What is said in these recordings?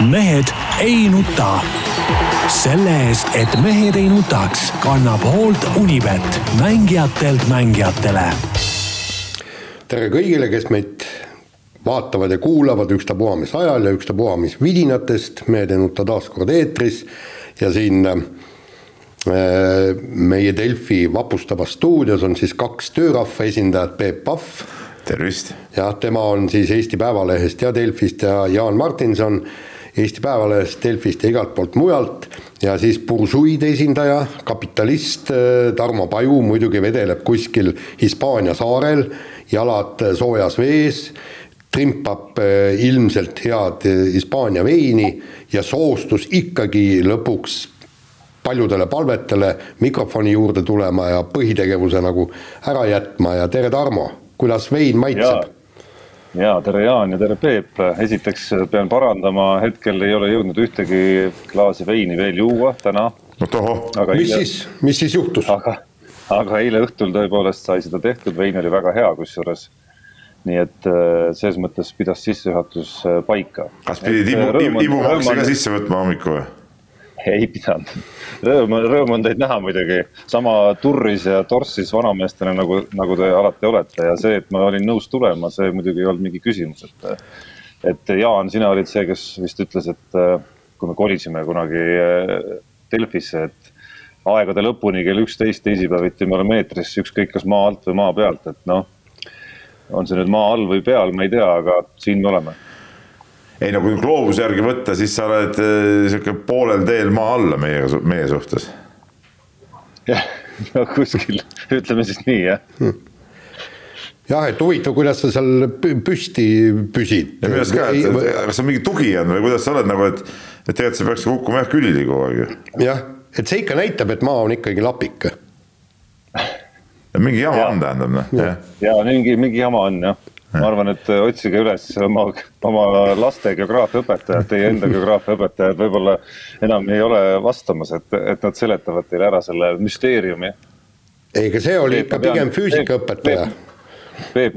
mehed ei nuta. selle eest, et mehed ei nutaks, kannab hoolt Unibet, mängijatelt mängijatele. tere kõigile, kes meid vaatavad ja kuulavad ükstapuha mis ajal ja ükstapuha mis vidinatest, Mehed ei nuta taas kord eetris ja siin äh, meie Delfi vapustavas stuudios on siis kaks töörahva esindajat, Peep Pahv tervist! jah, tema on siis Eesti Päevalehest ja Delfist ja Jaan Martinson Eesti Päevalehest, Delfist ja igalt poolt mujalt. Ja siis bursuide esindaja, kapitalist äh, Tarmo Paju muidugi vedeleb kuskil Hispaania saarel, jalad soojas vees, trimpab äh, ilmselt head äh, Hispaania veini ja soostus ikkagi lõpuks paljudele palvetele mikrofoni juurde tulema ja põhitegevuse nagu ära jätma. Ja tere, Tarmo! Kuidas vein maitseb? Ja tere, Jaan ja tere, Peep. esiteks pean parandama, hetkel ei ole jõudnud ühtegi klaasi veini veel juua täna. tohoh. mis eile... siis, mis siis juhtus? aga, aga eile õhtul tõepoolest sai seda tehtud, vein oli väga hea, kusjuures nii et äh, selles mõttes pidas sissejuhatus äh, paika. kas pidid ibu, ibumaksi ka sisse võtma hommikul või? ei pidanud. rõõm, rõõm on teid näha muidugi, sama turris ja torssis vanameestena nagu, nagu te alati olete ja see, et ma olin nõus tulema, see muidugi ei olnud mingi küsimus, et. et Jaan, sina olid see, kes vist ütles, et kui me kolisime kunagi eh, Delfisse, et aegade lõpuni kell üksteist teisipäeviti me oleme eetris, ükskõik kas maa alt või maa pealt, et noh. on see nüüd maa all või peal, ma ei tea, aga siin me oleme ei no kui gloobuse järgi võtta, siis sa oled äh, sihuke poolel teel maa alla meie, meie suhtes. jah, no kuskil, ütleme siis nii jah hmm jah, et huvitav, kuidas sa seal püsti püsid. ja arust ka, et kas sul mingi tugi on või kuidas sa oled nagu, et, et tegelikult sa peaks kukkuma jah külili kogu aeg ju. jah, et see ikka näitab, et maa on ikkagi lapik. mingi jama ja. on, tähendab noh. ja mingi, mingi jama on jah ma arvan, et otsige üles oma, oma laste geograafiaõpetajad, teie enda geograafiaõpetajad võib-olla enam ei ole vastamas, et, et nad seletavad teile ära selle müsteeriumi. ei, aga see oli ikka pigem füüsikaõpetaja.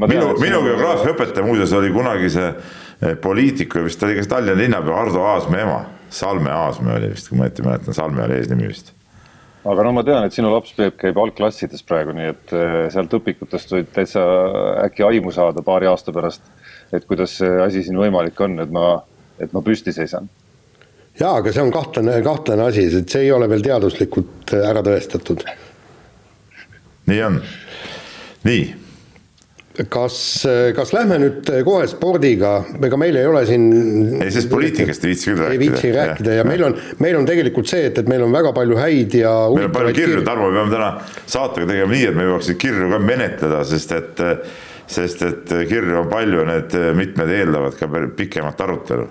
minu, minu geograafiaõpetaja muuseas oli kunagi see eh, poliitiku, vist oli kas Tallinna linnapea Ardo Aasmäe ema, Salme Aasmäe oli vist, kui ma õieti mäletan, Salme oli eesnimi vist aga no ma tean, et sinu laps Peep käib algklassides praegu, nii et eh, sealt õpikutest võid täitsa äkki aimu saada paari aasta pärast. et kuidas see asi siin võimalik on, et ma, et ma püsti seisan. jaa, aga see on kahtlane, kahtlane asi, sest see ei ole veel teaduslikult ära tõestatud. nii on, nii kas, kas lähme nüüd kohe spordiga, ega meil ei ole siin. ei, sest poliitikast ei viitsi küll rääkida. ei viitsi rääkida ja, ja meil on, meil on tegelikult see, et, et meil on väga palju häid ja. meil on palju kirju, Tarmo, me peame täna saatega tegema nii, et me jõuaks neid kirju ka menetleda, sest et, sest et kirju on palju, need mitmed eeldavad ka pikemat arutelu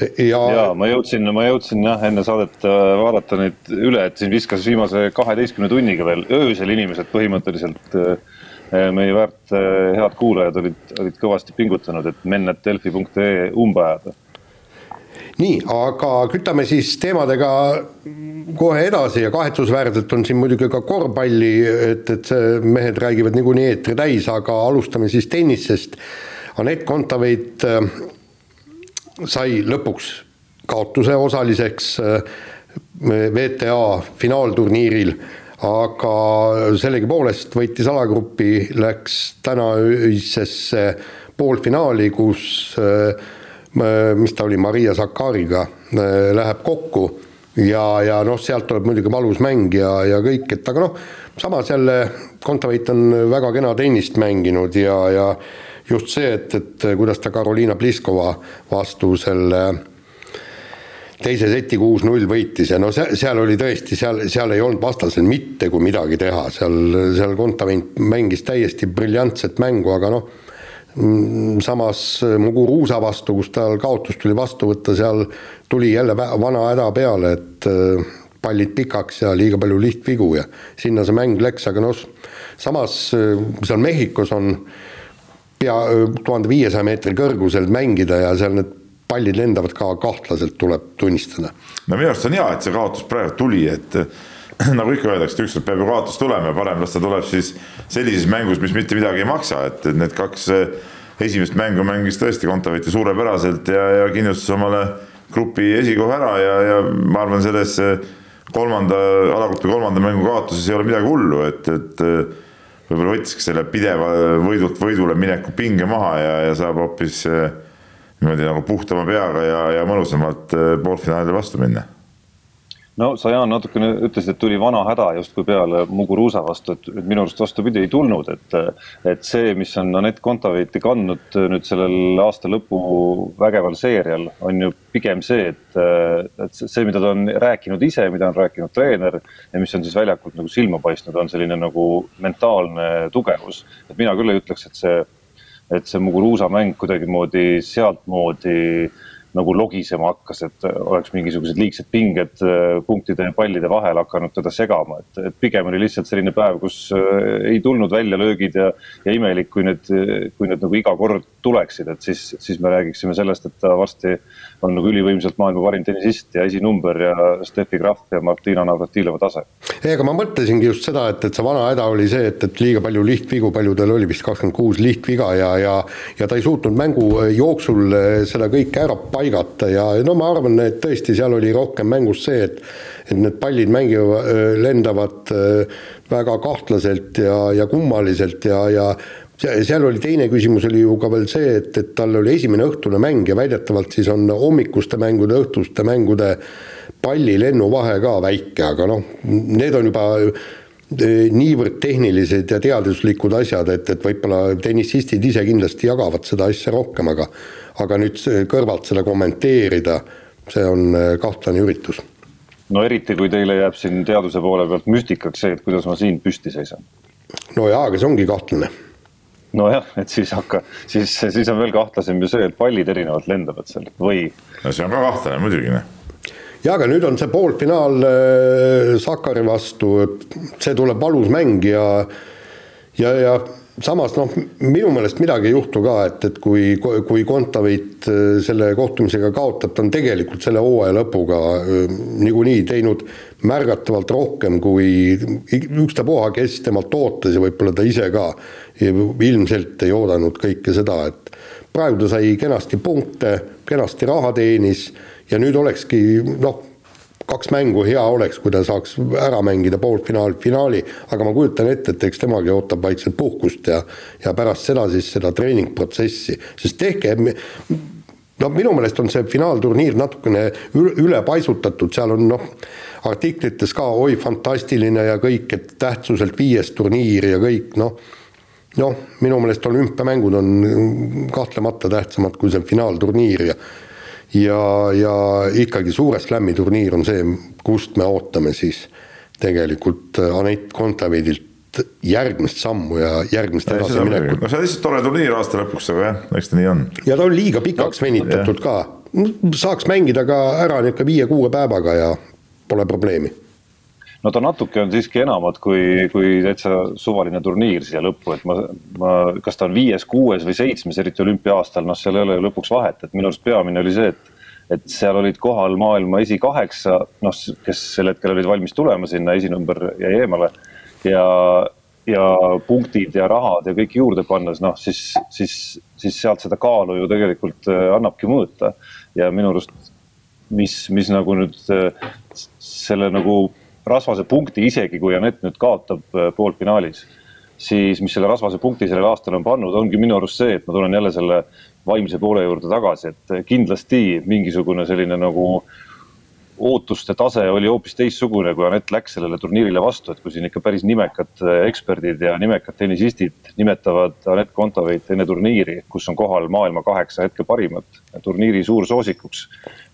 ja, ja ma jõudsin, ma jõudsin jah, enne saadet äh, vaadata neid üle, et siin viskas viimase kaheteistkümne tunniga veel öösel inimesed põhimõtteliselt äh, meie väärt eh, head kuulajad olid, olid kõvasti pingutanud, et mennet.delfi.ee umbe ajada nii, aga kütame siis teemadega kohe edasi ja kahetsusväärselt on siin muidugi ka korvpalli, et, et mehed räägivad niikuinii eetri täis, aga alustame siis tennisest. Anett Kontaveit äh, sai lõpuks kaotuse osaliseks WTA finaalturniiril aga sellegipoolest võitis alagrupi, läks täna öisesse poolfinaali, kus äh, mis ta oli, Maria Sakariga äh, läheb kokku. Ja, ja noh, sealt tuleb muidugi valus mäng ja, ja kõik, et aga noh, samas jälle Kontaveit on väga kena tennist mänginud ja, ja just see, et, et kuidas ta Karoliina Pliskova vastu selle teise seti kuus-null võitis ja no seal, seal oli tõesti, seal, seal ei olnud vastasel mitte kui midagi teha, seal, seal Kontaveit mängis täiesti briljantset mängu, aga noh, samas Muguruusa vastu, kus tal kaotus tuli vastu võtta, seal tuli jälle vana häda peale, et äh, pallid pikaks ja liiga palju lihtvigu ja sinna see mäng läks, aga noh, samas äh, seal Mehhikos on pea tuhande viiesaja meetri kõrgusel mängida ja seal need pallid lendavad ka kahtlaselt, tuleb tunnistada. no minu arust on hea, et see kaotus praegu tuli, et nagu ikka öeldakse, ükskord peab ju kaotus tulema ja parem las ta tuleb siis sellises mängus, mis mitte midagi ei maksa, et, et need kaks eh, esimest mängu mängis tõesti Kontaveit suurepäraselt ja, ja kindlustas omale grupi esikoha ära ja, ja ma arvan, selles kolmanda, alagrupi kolmanda mängu kaotuses ei ole midagi hullu, et, et võib-olla võttiski selle pideva võidult võidule mineku pinge maha ja, ja saab hoopis niimoodi nagu puhtama peaga ja, ja mõnusamalt poolfinaalile vastu minna no sa, Jaan, natukene ütlesid, et tuli vana häda justkui peale Muguruusa vastu, et minu arust vastupidi ei tulnud, et, et see, mis on Anett Kontaveiti kandnud nüüd sellel aasta lõpu vägeval seerial, on ju pigem see, et, et see, mida ta on rääkinud ise, mida on rääkinud treener ja mis on siis väljakult nagu silma paistnud, on selline nagu mentaalne tugevus. et mina küll ei ütleks, et see, et see Muguruusa mäng kuidagimoodi sealtmoodi nagu logisema hakkas, et oleks mingisugused liigsed pinged äh, punktide ja pallide vahel hakanud teda segama, et, et pigem oli lihtsalt selline päev, kus äh, ei tulnud väljalöögid ja, ja imelik, kui need, kui need nagu iga kord tuleksid, et siis, siis me räägiksime sellest, et ta varsti on nagu ülivõimsalt maailma parim tennisist ja esinumber ja Steffi Graf ja Martina Navratilova tase. ei, aga ma mõtlesingi just seda, et, et see vana häda oli see, et, et liiga palju lihtvigu, palju tal oli vist kakskümmend kuus lihtviga ja, ja ja ta ei suutnud mängu jooksul seda kõike ära paigata ja no ma arvan, et tõesti, seal oli rohkem mängus see, et et need pallid mängivad, lendavad väga kahtlaselt ja, ja kummaliselt ja, ja seal oli teine küsimus oli ju ka veel see, et, et tal oli esimene õhtune mäng ja väidetavalt siis on hommikuste mängude, õhtuste mängude pallilennu vahe ka väike, aga noh, need on juba niivõrd tehnilised ja teaduslikud asjad, et, et võib-olla tennisistid ise kindlasti jagavad seda asja rohkem, aga aga nüüd kõrvalt seda kommenteerida, see on e, kahtlane üritus. no eriti, kui teile jääb siin teaduse poole pealt müstikaks see, et kuidas ma siin püsti seisan. no jaa, aga see ongi kahtlane nojah, et siis hakka, siis, siis on veel kahtlasem ju see, et pallid erinevalt lendavad seal või. no see on ka kahtlane muidugi noh ja aga nüüd on see poolfinaal äh, Sakari vastu, see tuleb valus mäng ja ja, ja samas noh, minu meelest midagi ei juhtu ka, et, et kui, kui Kontaveit äh, selle kohtumisega kaotab, ta on tegelikult selle hooaja lõpuga äh, niikuinii teinud märgatavalt rohkem, kui ükstapuha, kes temalt ootas ja võib-olla ta ise ka. Ilmselt ei oodanud kõike seda, et praegu ta sai kenasti punkte, kenasti raha teenis ja nüüd olekski noh kaks mängu hea oleks, kui ta saaks ära mängida poolfinaal, finaali, aga ma kujutan ette, et eks temagi ootab vaikselt puhkust ja ja pärast seda siis seda treeningprotsessi, sest tehke no minu meelest on see finaalturniir natukene ülepaisutatud, seal on noh, artiklites ka oi fantastiline ja kõik, et tähtsuselt viies turniir ja kõik noh, noh, minu meelest olümpiamängud on kahtlemata tähtsamad kui see finaalturniir ja ja, ja ikkagi suure slam'i turniir on see, kust me ootame siis tegelikult äh, Anett Kontaveidilt järgmist sammu ja järgmist edasiminekut. no see on lihtsalt tore turniir aasta lõpuks, aga jah, eks ta nii on. ja ta on liiga pikaks no, venitatud jah. ka, saaks mängida ka ära niisugune viie-kuue päevaga ja pole probleemi no ta natuke on siiski enamat kui, kui täitsa suvaline turniir siia lõppu, et ma, ma, kas ta on viies, kuues või seitsmes, eriti olümpia-aastal, noh, seal ei ole ju lõpuks vahet, et minu arust peamine oli see, et et seal olid kohal maailma esikaheksa, noh, kes sel hetkel olid valmis tulema sinna, esinumber jäi eemale ja, ja punktid ja rahad ja kõik juurde pannes, noh siis, siis, siis sealt seda kaalu ju tegelikult äh, annabki mõõta. ja minu arust, mis, mis nagu nüüd äh, selle nagu rasvase punkti, isegi kui Anett nüüd kaotab äh, poolfinaalis, siis mis selle rasvase punkti sellel aastal on pannud, ongi minu arust see, et ma tulen jälle selle vaimse poole juurde tagasi, et kindlasti mingisugune selline nagu ootuste tase oli hoopis teistsugune, kui Anett läks sellele turniirile vastu, et kui siin ikka päris nimekad äh, eksperdid ja nimekad tennisistid nimetavad Anett Kontaveit enne turniiri, kus on kohal maailma kaheksa hetke parimat, turniiri suursoosikuks.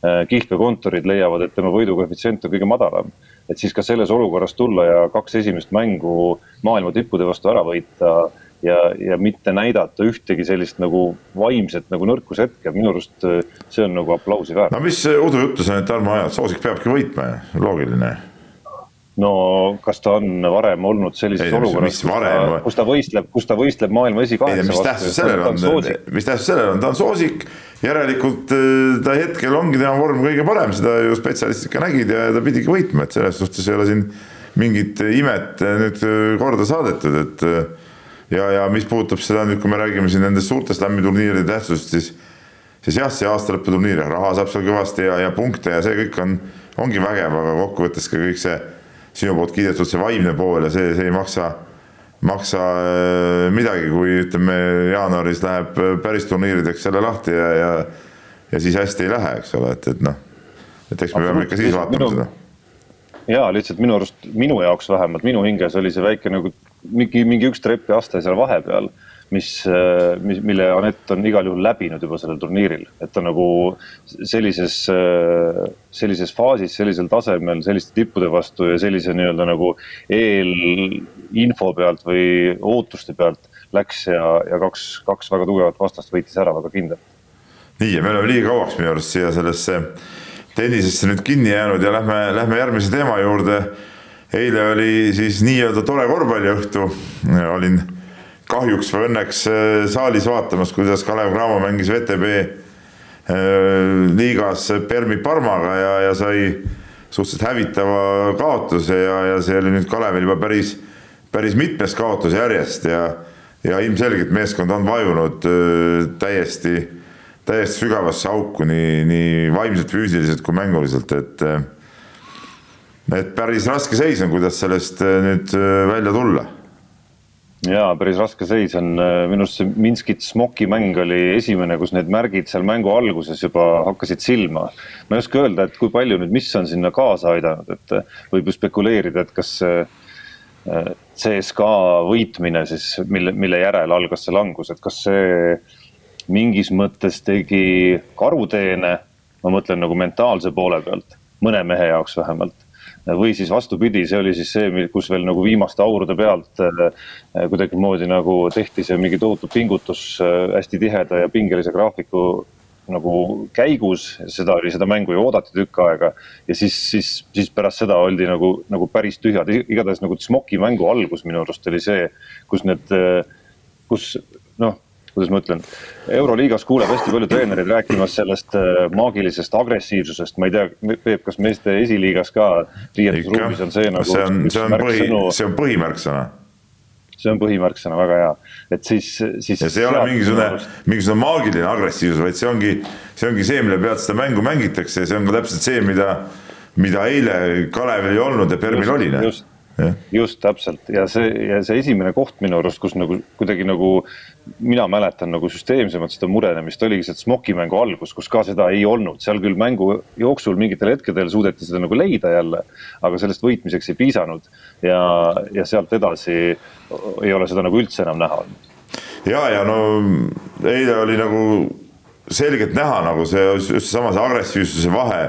Äh, kihlveokontorid leiavad, et tema võidukoefitsient on kõige madalam et siis ka selles olukorras tulla ja kaks esimest mängu maailma tippude vastu ära võita ja, ja mitte näidata ühtegi sellist nagu vaimset nagu nõrkushetke, minu arust äh, see on nagu aplausi väärt. no mis udujuttu sa nüüd Tarmo ajad, soosik peabki võitma ju, loogiline. No kas ta on varem olnud sellises ei, olukorras, kus, ta, kus ta võistleb, kus ta võistleb maailma esikaheksa vastu? mis tähtsus sellel on, mis tähtsus sellel on, ta on soosik, järelikult äh, ta hetkel ongi tema vorm kõige parem, seda ju spetsialistid ka nägid ja ta pidigi võitma, et selles suhtes ei ole siin mingit imet nüüd korda saadetud, et ja, ja mis puudutab seda nüüd, kui me räägime siin nendest suurte slam'i turniiride tähtsusest, siis siis jah, see aastalõputurniir, raha saab seal kõvasti ja, ja punkte ja see kõik on, ongi vägev, aga kokkuvõttes ka kõik see sinu poolt kiidetud see vaimne pool ja see, see ei maksa, maksa äh, midagi, kui ütleme, jaanuaris läheb päris turniirideks jälle lahti ja, ja ja siis hästi ei lähe, eks ole, et, et noh, et eks me peame ikka siis vaatama minu, seda. ja lihtsalt minu arust, minu jaoks vähemalt, minu hinges oli see väike nagu mingi, mingi üks trepiaste seal vahepeal mis, mis, mille Anett on igal juhul läbinud juba sellel turniiril, et ta nagu sellises, sellises faasis, sellisel tasemel selliste tippude vastu ja sellise nii-öelda nagu eelinfo pealt või ootuste pealt läks ja, ja kaks, kaks väga tugevat vastast võitis ära väga kindlalt. nii ja me oleme liiga kauaks minu arust siia sellesse tennisesse nüüd kinni jäänud ja lähme, lähme järgmise teema juurde. Eile oli siis nii-öelda tore korvpalliõhtu, olin kahjuks või õnneks äh, saalis vaatamas, kuidas Kalev Cramo mängis VTB äh, liigas Permi Parmaga ja, ja sai suhteliselt hävitava kaotuse ja, ja see oli nüüd Kalevil juba päris, päris mitmes kaotus järjest ja, ja ilmselgelt meeskond on vajunud äh, täiesti, täiesti sügavasse auku nii, nii vaimselt, füüsiliselt kui mänguliselt, et et päris raske seis on, kuidas sellest nüüd välja tulla jaa, päris raske seis on, minu arust see Minskit Smoki mäng oli esimene, kus need märgid seal mängu alguses juba hakkasid silma. ma ei oska öelda, et kui palju nüüd, mis on sinna kaasa aidanud, et võib ju spekuleerida, et kas äh, CSKA võitmine siis, mille, mille järel algas see langus, et kas see mingis mõttes tegi karuteene, ma mõtlen nagu mentaalse poole pealt, mõne mehe jaoks vähemalt või siis vastupidi, see oli siis see, kus veel nagu viimaste aurude pealt äh, kuidagimoodi nagu tehti see mingi tohutu pingutus äh, hästi tiheda ja pingelise graafiku nagu käigus, seda oli, seda mängu ju oodati tükk aega. ja siis, siis, siis pärast seda oldi nagu, nagu päris tühjad, igatahes nagu Smoki mängu algus minu arust oli see, kus need, äh, kus noh kuidas ma ütlen, euroliigas kuuleb hästi palju treenereid rääkimas sellest äh, maagilisest agressiivsusest, ma ei tea, Peep, kas meeste esiliigas ka riietusruumis on see nagu. see on, see on põhi, see on põhimärksõna see on põhimärksõna, väga hea, et siis, siis. ja see ei ole mingisugune, mingisugune maagiline agressiivsus, vaid see ongi, see ongi see, mille pealt seda mängu mängitakse ja see on ka täpselt see, mida, mida eile Kalevil ei olnud ja Permil oli. just, just täpselt. Ja see ja see esimene koht minu arust, kus nagu kuidagi nagu mina mäletan nagu süsteemsemalt seda murenemist oligi see Smoki mängu algus, kus ka seda ei olnud, seal küll mängu jooksul mingitel hetkedel suudeti seda nagu leida jälle, aga sellest võitmiseks ei piisanud. Ja, ja sealt edasi ei ole seda nagu üldse enam näha olnud. ja, ja no eile oli nagu selgelt näha nagu see just seesama see agressiivsuse vahe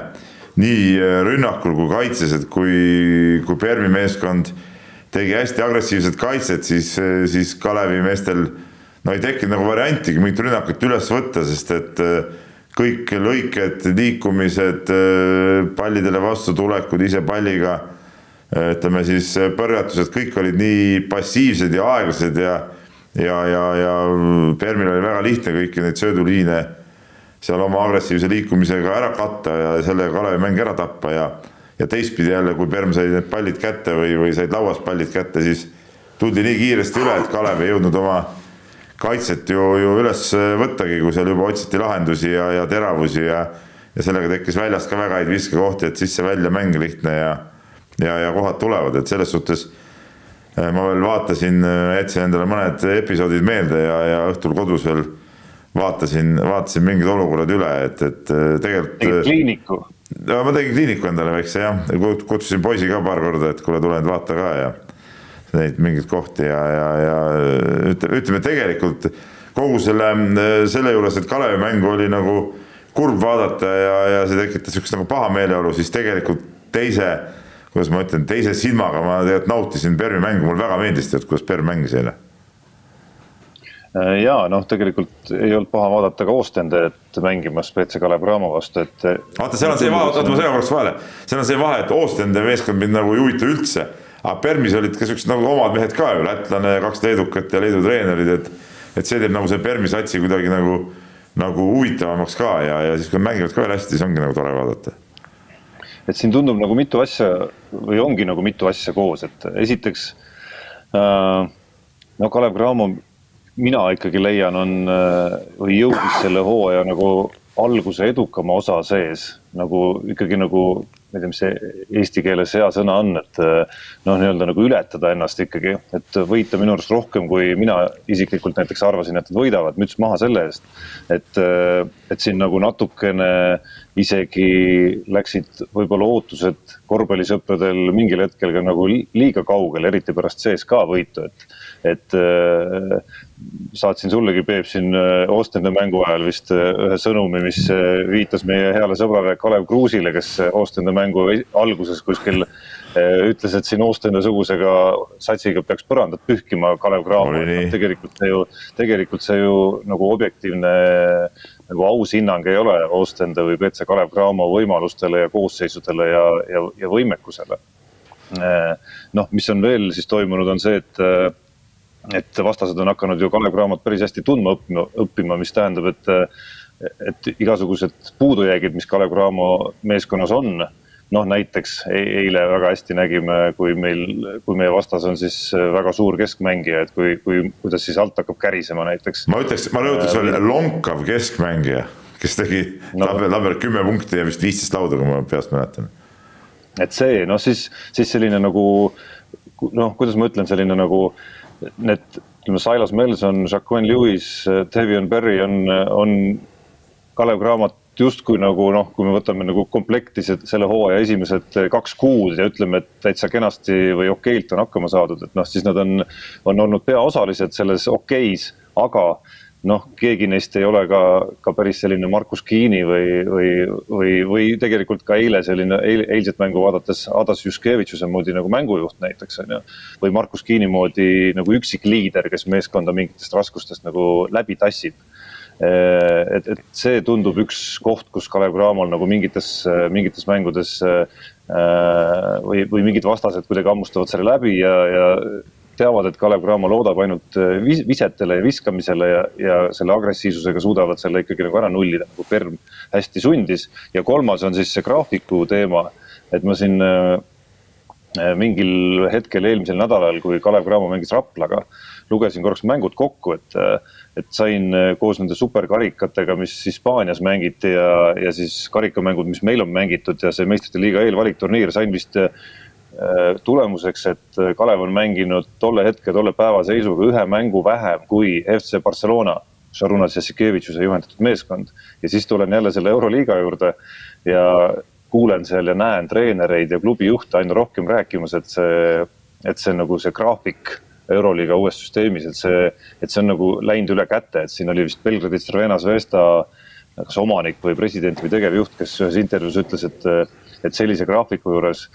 nii äh, rünnakul kui kaitses, et kui, kui Permi meeskond tegi hästi agressiivset kaitset, siis, äh, siis Kalevi meestel no ei tekkinud nagu variantigi mingit rünnakut üles võtta, sest et äh, kõik lõiked, liikumised, pallidele vastutulekud ise palliga, ütleme siis põrgatused, kõik olid nii passiivsed ja aeglased ja ja, ja, ja Permil oli väga lihtne kõiki neid sööduliine seal oma agressiivse liikumisega ära katta ja sellega Kalevi mäng ära tappa ja ja teistpidi jälle, kui Perm sai need pallid kätte või, või said lauas pallid kätte, siis tuldi nii kiiresti üle, et Kalev ei jõudnud oma kaitset ju, ju üles võttagi, kui seal juba otsiti lahendusi ja, ja teravusi ja ja sellega tekkis väljast ka väga häid viskekohti, et sisse-välja mäng lihtne ja ja, ja kohad tulevad, et selles suhtes eh, ma veel vaatasin, jätsin endale mõned episoodid meelde ja, ja õhtul kodus veel vaatasin, vaatasin mingid olukorrad üle, et, et äh, tegelikult. tegid äh, kliiniku? ma tegin kliiniku endale väikse jah, kutsusin poisi ka paar korda, et kuule, tule nüüd vaata ka ja neid mingeid kohti ja, ja, ja ütleme, ütleme tegelikult kogu selle, selle juures, et Kalevi mängu oli nagu kurb vaadata ja, ja see tekitas sihukest nagu paha meeleolu, siis tegelikult teise, kuidas ma ütlen, teise silmaga ma tegelikult nautisin Permi mängu, mulle väga meeldis tead, kuidas Perm mängis eile Äh, ja noh, tegelikult ei olnud paha vaadata ka Oostendet mängimas BC Kalev Cramo vastu, et. vaata, seal on see vahe, oota ma segan korraks vahele, seal on see vahe, et Oostende meeskond mind nagu ei huvita üldse. aga Permis olid ka siuksed nagu omad mehed ka ju, lätlane, kaks leedukat ja Leedu treenerid, et. et see teeb nagu see Permi satsi kuidagi nagu, nagu huvitavamaks ka ja, ja siis, kui nad mängivad ka veel hästi, siis ongi nagu tore vaadata et siin tundub nagu mitu asja või ongi nagu mitu asja koos, et esiteks äh, no Kalev Cramo mina ikkagi leian, on või jõudis selle hooaja nagu alguse edukama osa sees nagu ikkagi nagu ma ei tea, mis see eesti keeles hea sõna on, et noh, nii-öelda nagu ületada ennast ikkagi, et võita minu arust rohkem, kui mina isiklikult näiteks arvasin, et nad võidavad, müts maha selle eest. et, et siin nagu natukene isegi läksid võib-olla ootused korvpallisõpradel mingil hetkel ka nagu liiga kaugele, eriti pärast CSKA võitu, et et äh, saatsin sullegi, Peep, siin äh, Ostende mängu ajal vist äh, ühe sõnumi, mis viitas meie heale sõbrale Kalev Kruusile, kes Ostende mängu alguses kuskil ütles, et siin Ostende-sugusega satsiga peaks põrandat pühkima Kalev Cramo. tegelikult see ju, tegelikult see ju nagu objektiivne nagu aus hinnang ei ole Ostende või BC Kalev Cramo võimalustele ja koosseisudele ja, ja, ja võimekusele. noh, mis on veel siis toimunud, on see, et et vastased on hakanud ju Kalev Cramot päris hästi tundma õppima, õppima, mis tähendab, et, et igasugused puudujäägid, mis Kalev Cramo meeskonnas on, noh näiteks e-, eile väga hästi nägime, kui meil, kui meie vastas on siis väga suur keskmängija, et kui, kui, kuidas siis alt hakkab kärisema näiteks. ma ütleks, ma rõhutaks veel äh, lonkav keskmängija, kes tegi no, tabel kümme punkti ja vist viisteist lauda, kui ma peast mäletan. et see, noh siis, siis selline nagu noh, kuidas ma ütlen, selline nagu äh, need, ütleme, Silas Melson, Jacqueline Lewis, Devion Berry on, on Kalev Cramot justkui nagu noh, kui me võtame nagu komplekti selle hooaja esimesed kaks kuud ja ütleme, et täitsa kenasti või okeilt on hakkama saadud, et noh, siis nad on, on olnud peaosalised selles okeis, aga noh, keegi neist ei ole ka, ka päris selline Markus Kiini või, või, või, või tegelikult ka eile selline eil, eilset mängu vaadates Adas Juskevitšuse moodi nagu mängujuht näiteks on ju. või Markus Kiini moodi nagu üksikliider, kes meeskonda mingitest raskustest nagu läbi tassib. et, et see tundub üks koht, kus Kalev Cramol nagu mingites, mingites mängudes või, või mingid vastased kuidagi hammustavad selle läbi ja, ja teavad, et Kalev Cramo loodab ainult äh, visetele ja viskamisele ja, ja selle agressiivsusega suudavad selle ikkagi nagu ära nullida, nagu Perm hästi sundis. ja kolmas on siis see graafiku teema, et ma siin äh, äh, mingil hetkel eelmisel nädalal, kui Kalev Cramo mängis Raplaga, lugesin korraks mängud kokku, et, et sain koos nende superkarikatega, mis Hispaanias mängiti ja, ja siis karikamängud, mis meil on mängitud ja see meistrite liiga eelvalikturniir, sain vist tulemuseks, et äh, Kalev on mänginud tolle hetke, tolle päeva seisuga ühe mängu vähem kui FC Barcelona. Šarunas Jassikevitšuse juhendatud meeskond ja siis tulen jälle selle Euroliiga juurde ja kuulen seal ja näen treenereid ja klubi juhte aina rohkem rääkimas, et see, et see nagu see graafik Euroliiga uues süsteemis, et see, et see on nagu läinud üle käte, et siin oli vist Belgradi Crvena Zvezda kas omanik või president või tegevjuht, kes ühes intervjuus ütles, et, et sellise graafiku juures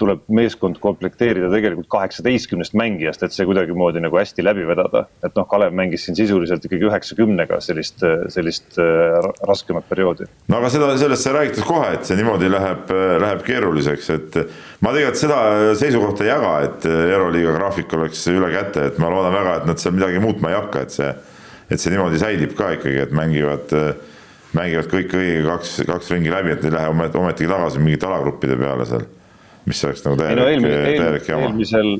tuleb meeskond komplekteerida tegelikult kaheksateistkümnest mängijast, et see kuidagimoodi nagu hästi läbi vedada. et noh, Kalev mängis siin sisuliselt ikkagi üheksakümnega sellist, sellist äh, raskemat perioodi. no aga seda, sellest sai räägitud kohe, et see niimoodi läheb, läheb keeruliseks, et ma tegelikult seda seisukohta ei jaga, et Euroliiga graafik oleks üle käte, et ma loodan väga, et nad seal midagi muutma ei hakka, et see, et see niimoodi säilib ka ikkagi, et mängivad mängivad kõik õige kaks, kaks ringi läbi, et ei lähe ometigi tagasi mingite alagruppide peale seal mis oleks nagu täielik no, eelmi, täielik jama. eelmisel,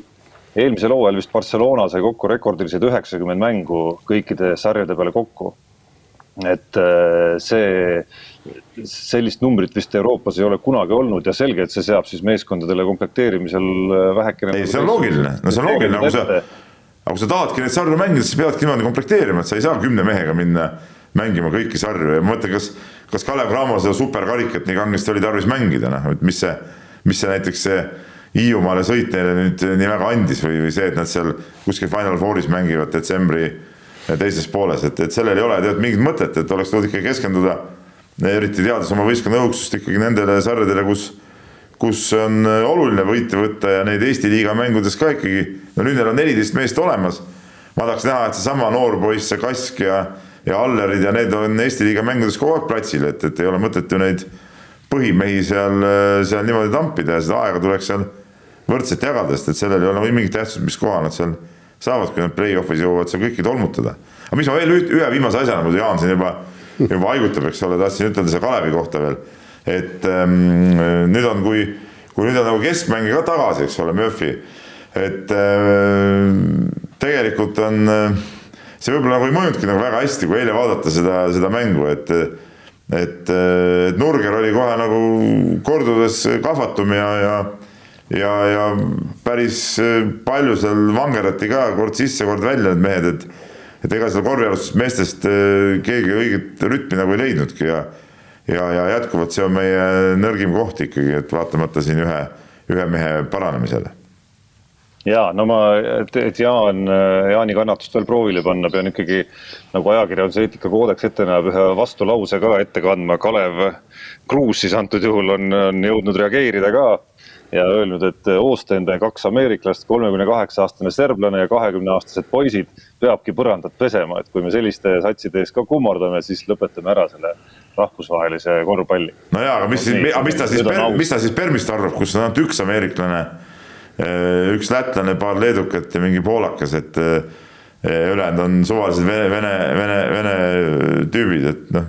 eelmisel hooajal vist Barcelona sai kokku rekordilised üheksakümmend mängu kõikide sarjade peale kokku. et äh, see, sellist numbrit vist Euroopas ei ole kunagi olnud ja selge, et see seab siis meeskondadele komplekteerimisel äh, vähekene. ei, see on loogiline, no see on loogiline, aga kui sa, aga kui sa tahadki neid sarju mängida, siis peadki niimoodi komplekteerima, et sa ei saa kümne mehega minna mängima kõiki sarju ja ma mõtlen, kas, kas Kalev Cramo seda superkarikat nii kangesti oli tarvis mängida, noh, et mis see mis see näiteks see Hiiumaale sõit neile nüüd nii väga andis või, või see, et nad seal kuskil Final Fouris mängivad detsembri teises pooles, et, et sellel ei ole tead mingit mõtet, et oleks tulnud ikkagi keskenduda, eriti teades oma võistkonna õudsust ikkagi nendele sarjadele, kus, kus on oluline võite võtta ja neid Eesti liiga mängudes ka ikkagi, no nüüd neil on neliteist meest olemas. ma tahaks näha, et seesama noor poiss, see Kask ja, ja Allerid ja need on Eesti liiga mängudes kogu aeg platsil, et, et ei ole mõtet ju neid põhimehi seal, seal niimoodi tampida ja seda aega tuleks seal võrdselt jagada, sest et sellel ei ole mingit tähtsust, mis koha nad seal saavad, kui nad play-off'is jõuavad seal kõiki tolmutada. aga mis ma veel ühe viimase asjana, muidu Jaan siin juba, juba haigutab, eks ole, tahtsin ütelda selle Kalevi kohta veel. et ähm, nüüd on, kui, kui nüüd on nagu keskmängija ka tagasi, eks ole, Murphy, et äh, tegelikult on äh, see võib-olla nagu ei mõjunudki nagu väga hästi, kui eile vaadata seda, seda mängu, et et, et Nurger oli kohe nagu kordades kahvatum ja, ja ja, ja päris palju seal vangerati ka kord sisse, kord välja need mehed, et et ega seal korvpallimeestest keegi õiget rütmi nagu ei leidnudki ja ja, ja jätkuvalt see on meie nõrgim koht ikkagi, et vaatamata siin ühe, ühe mehe paranemisele ja no ma, et, Jaan, Jaani kannatust veel proovile panna, pean ikkagi nagu ajakirjanduse eetikakoodeks ette näeb, ühe vastulause ka ette kandma. Kalev Kruus siis antud juhul on, on jõudnud reageerida ka ja öelnud, et Oostende kaks ameeriklast, kolmekümne kaheksa aastane serblane ja kahekümne aastased poisid peabki põrandat pesema, et kui me selliste satside ees ka kummardame, siis lõpetame ära selle rahvusvahelise korvpalli. no jaa, aga mis, mis ta siis, mis ta siis Permist arvab, kus on ainult üks ameeriklane Äh, üks lätlane, paar leedukat ja mingi poolakas, et äh, ülejäänud on suvalised vene, vene, vene, vene tüübid, et noh,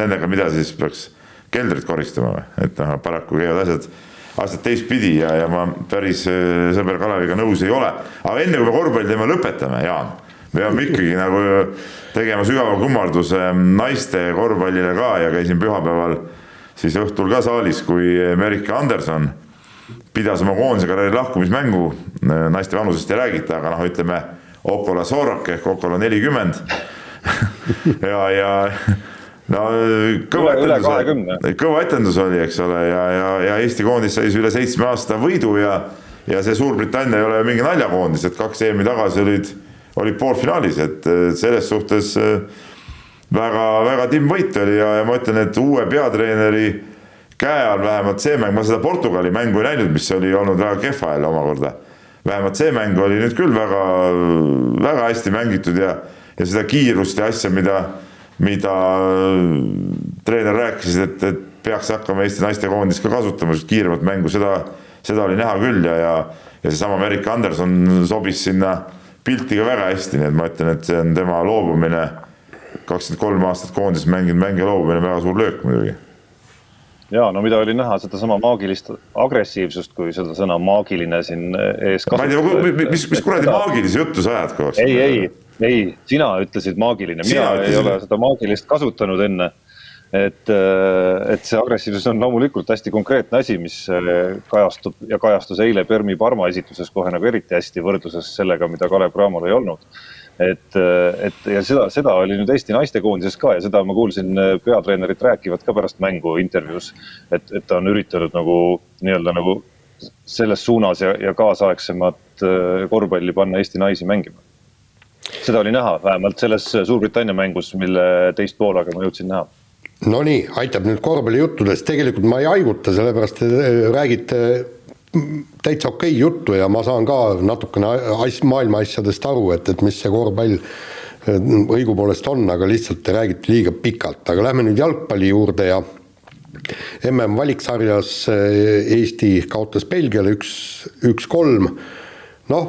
nendega mida siis peaks keldrit koristama või, et noh, paraku käivad asjad, asjad teistpidi ja, ja ma päris äh, sõber Kaleviga nõus ei ole. aga enne kui me korvpalliteema lõpetame, Jaan, me peame ikkagi nagu tegema sügava kummarduse naiste korvpallile ka ja käisin pühapäeval siis õhtul ka saalis, kui Merike Anderson pidas oma koondise karjääri lahkumismängu, naiste vanusest ei räägita, aga noh, ütleme Okola Sorok ehk Okola nelikümmend. Ja, ja no kõva etendus, kõva etendus oli, eks ole, ja, ja, ja Eesti koondis sai üle seitsme aasta võidu ja ja see Suurbritannia ei ole mingi naljakoondis, et kaks EM-i tagasi olid, olid poolfinaalis, et selles suhtes väga-väga timmvõit oli ja, ja ma ütlen, et uue peatreeneri käe all vähemalt see mäng, ma seda Portugali mängu ei näinud, mis oli olnud väga kehva jälle omakorda. vähemalt see mäng oli nüüd küll väga, väga hästi mängitud ja, ja seda kiirust ja asja, mida, mida treener rääkis, et, et peaks hakkama Eesti naistekoondis ka kasutama, sest kiiremat mängu, seda, seda oli näha küll ja, ja, ja seesama Merike Anderson sobis sinna pilti ka väga hästi, nii et ma ütlen, et see on tema loobumine, kakskümmend kolm aastat koondises mänginud mängija loobumine, väga suur löök muidugi ja no mida oli näha sedasama maagilist agressiivsust, kui seda sõna maagiline siin ees ma ei tea, mis, mis kuradi maagilise juttu sa ajad koos? ei, ei, ei, sina ütlesid maagiline, mina sina ei ole seda maagilist kasutanud enne. et, et see agressiivsus on loomulikult hästi konkreetne asi, mis kajastub ja kajastus eile Permi Parma esituses kohe nagu eriti hästi võrdluses sellega, mida Kalev Cramol ei olnud et, et ja seda, seda oli nüüd Eesti naistekoondises ka ja seda ma kuulsin äh, peatreenerit rääkivat ka pärast mängu intervjuus. et, et ta on üritanud nagu nii-öelda nagu selles suunas ja, ja kaasaegsemat äh, korvpalli panna Eesti naisi mängima. seda oli näha vähemalt selles Suurbritannia mängus, mille teist poolega ma jõudsin näha Nonii, aitab nüüd korvpallijuttudest, tegelikult ma ei haiguta, sellepärast te räägite täitsa okei okay juttu ja ma saan ka natukene as-, maailma asjadest aru, et, et mis see korvpall õigupoolest on, aga lihtsalt te räägite liiga pikalt, aga lähme nüüd jalgpalli juurde ja mm valiksarjas eh, Eesti kaotas Belgiale üks, üks-kolm, noh,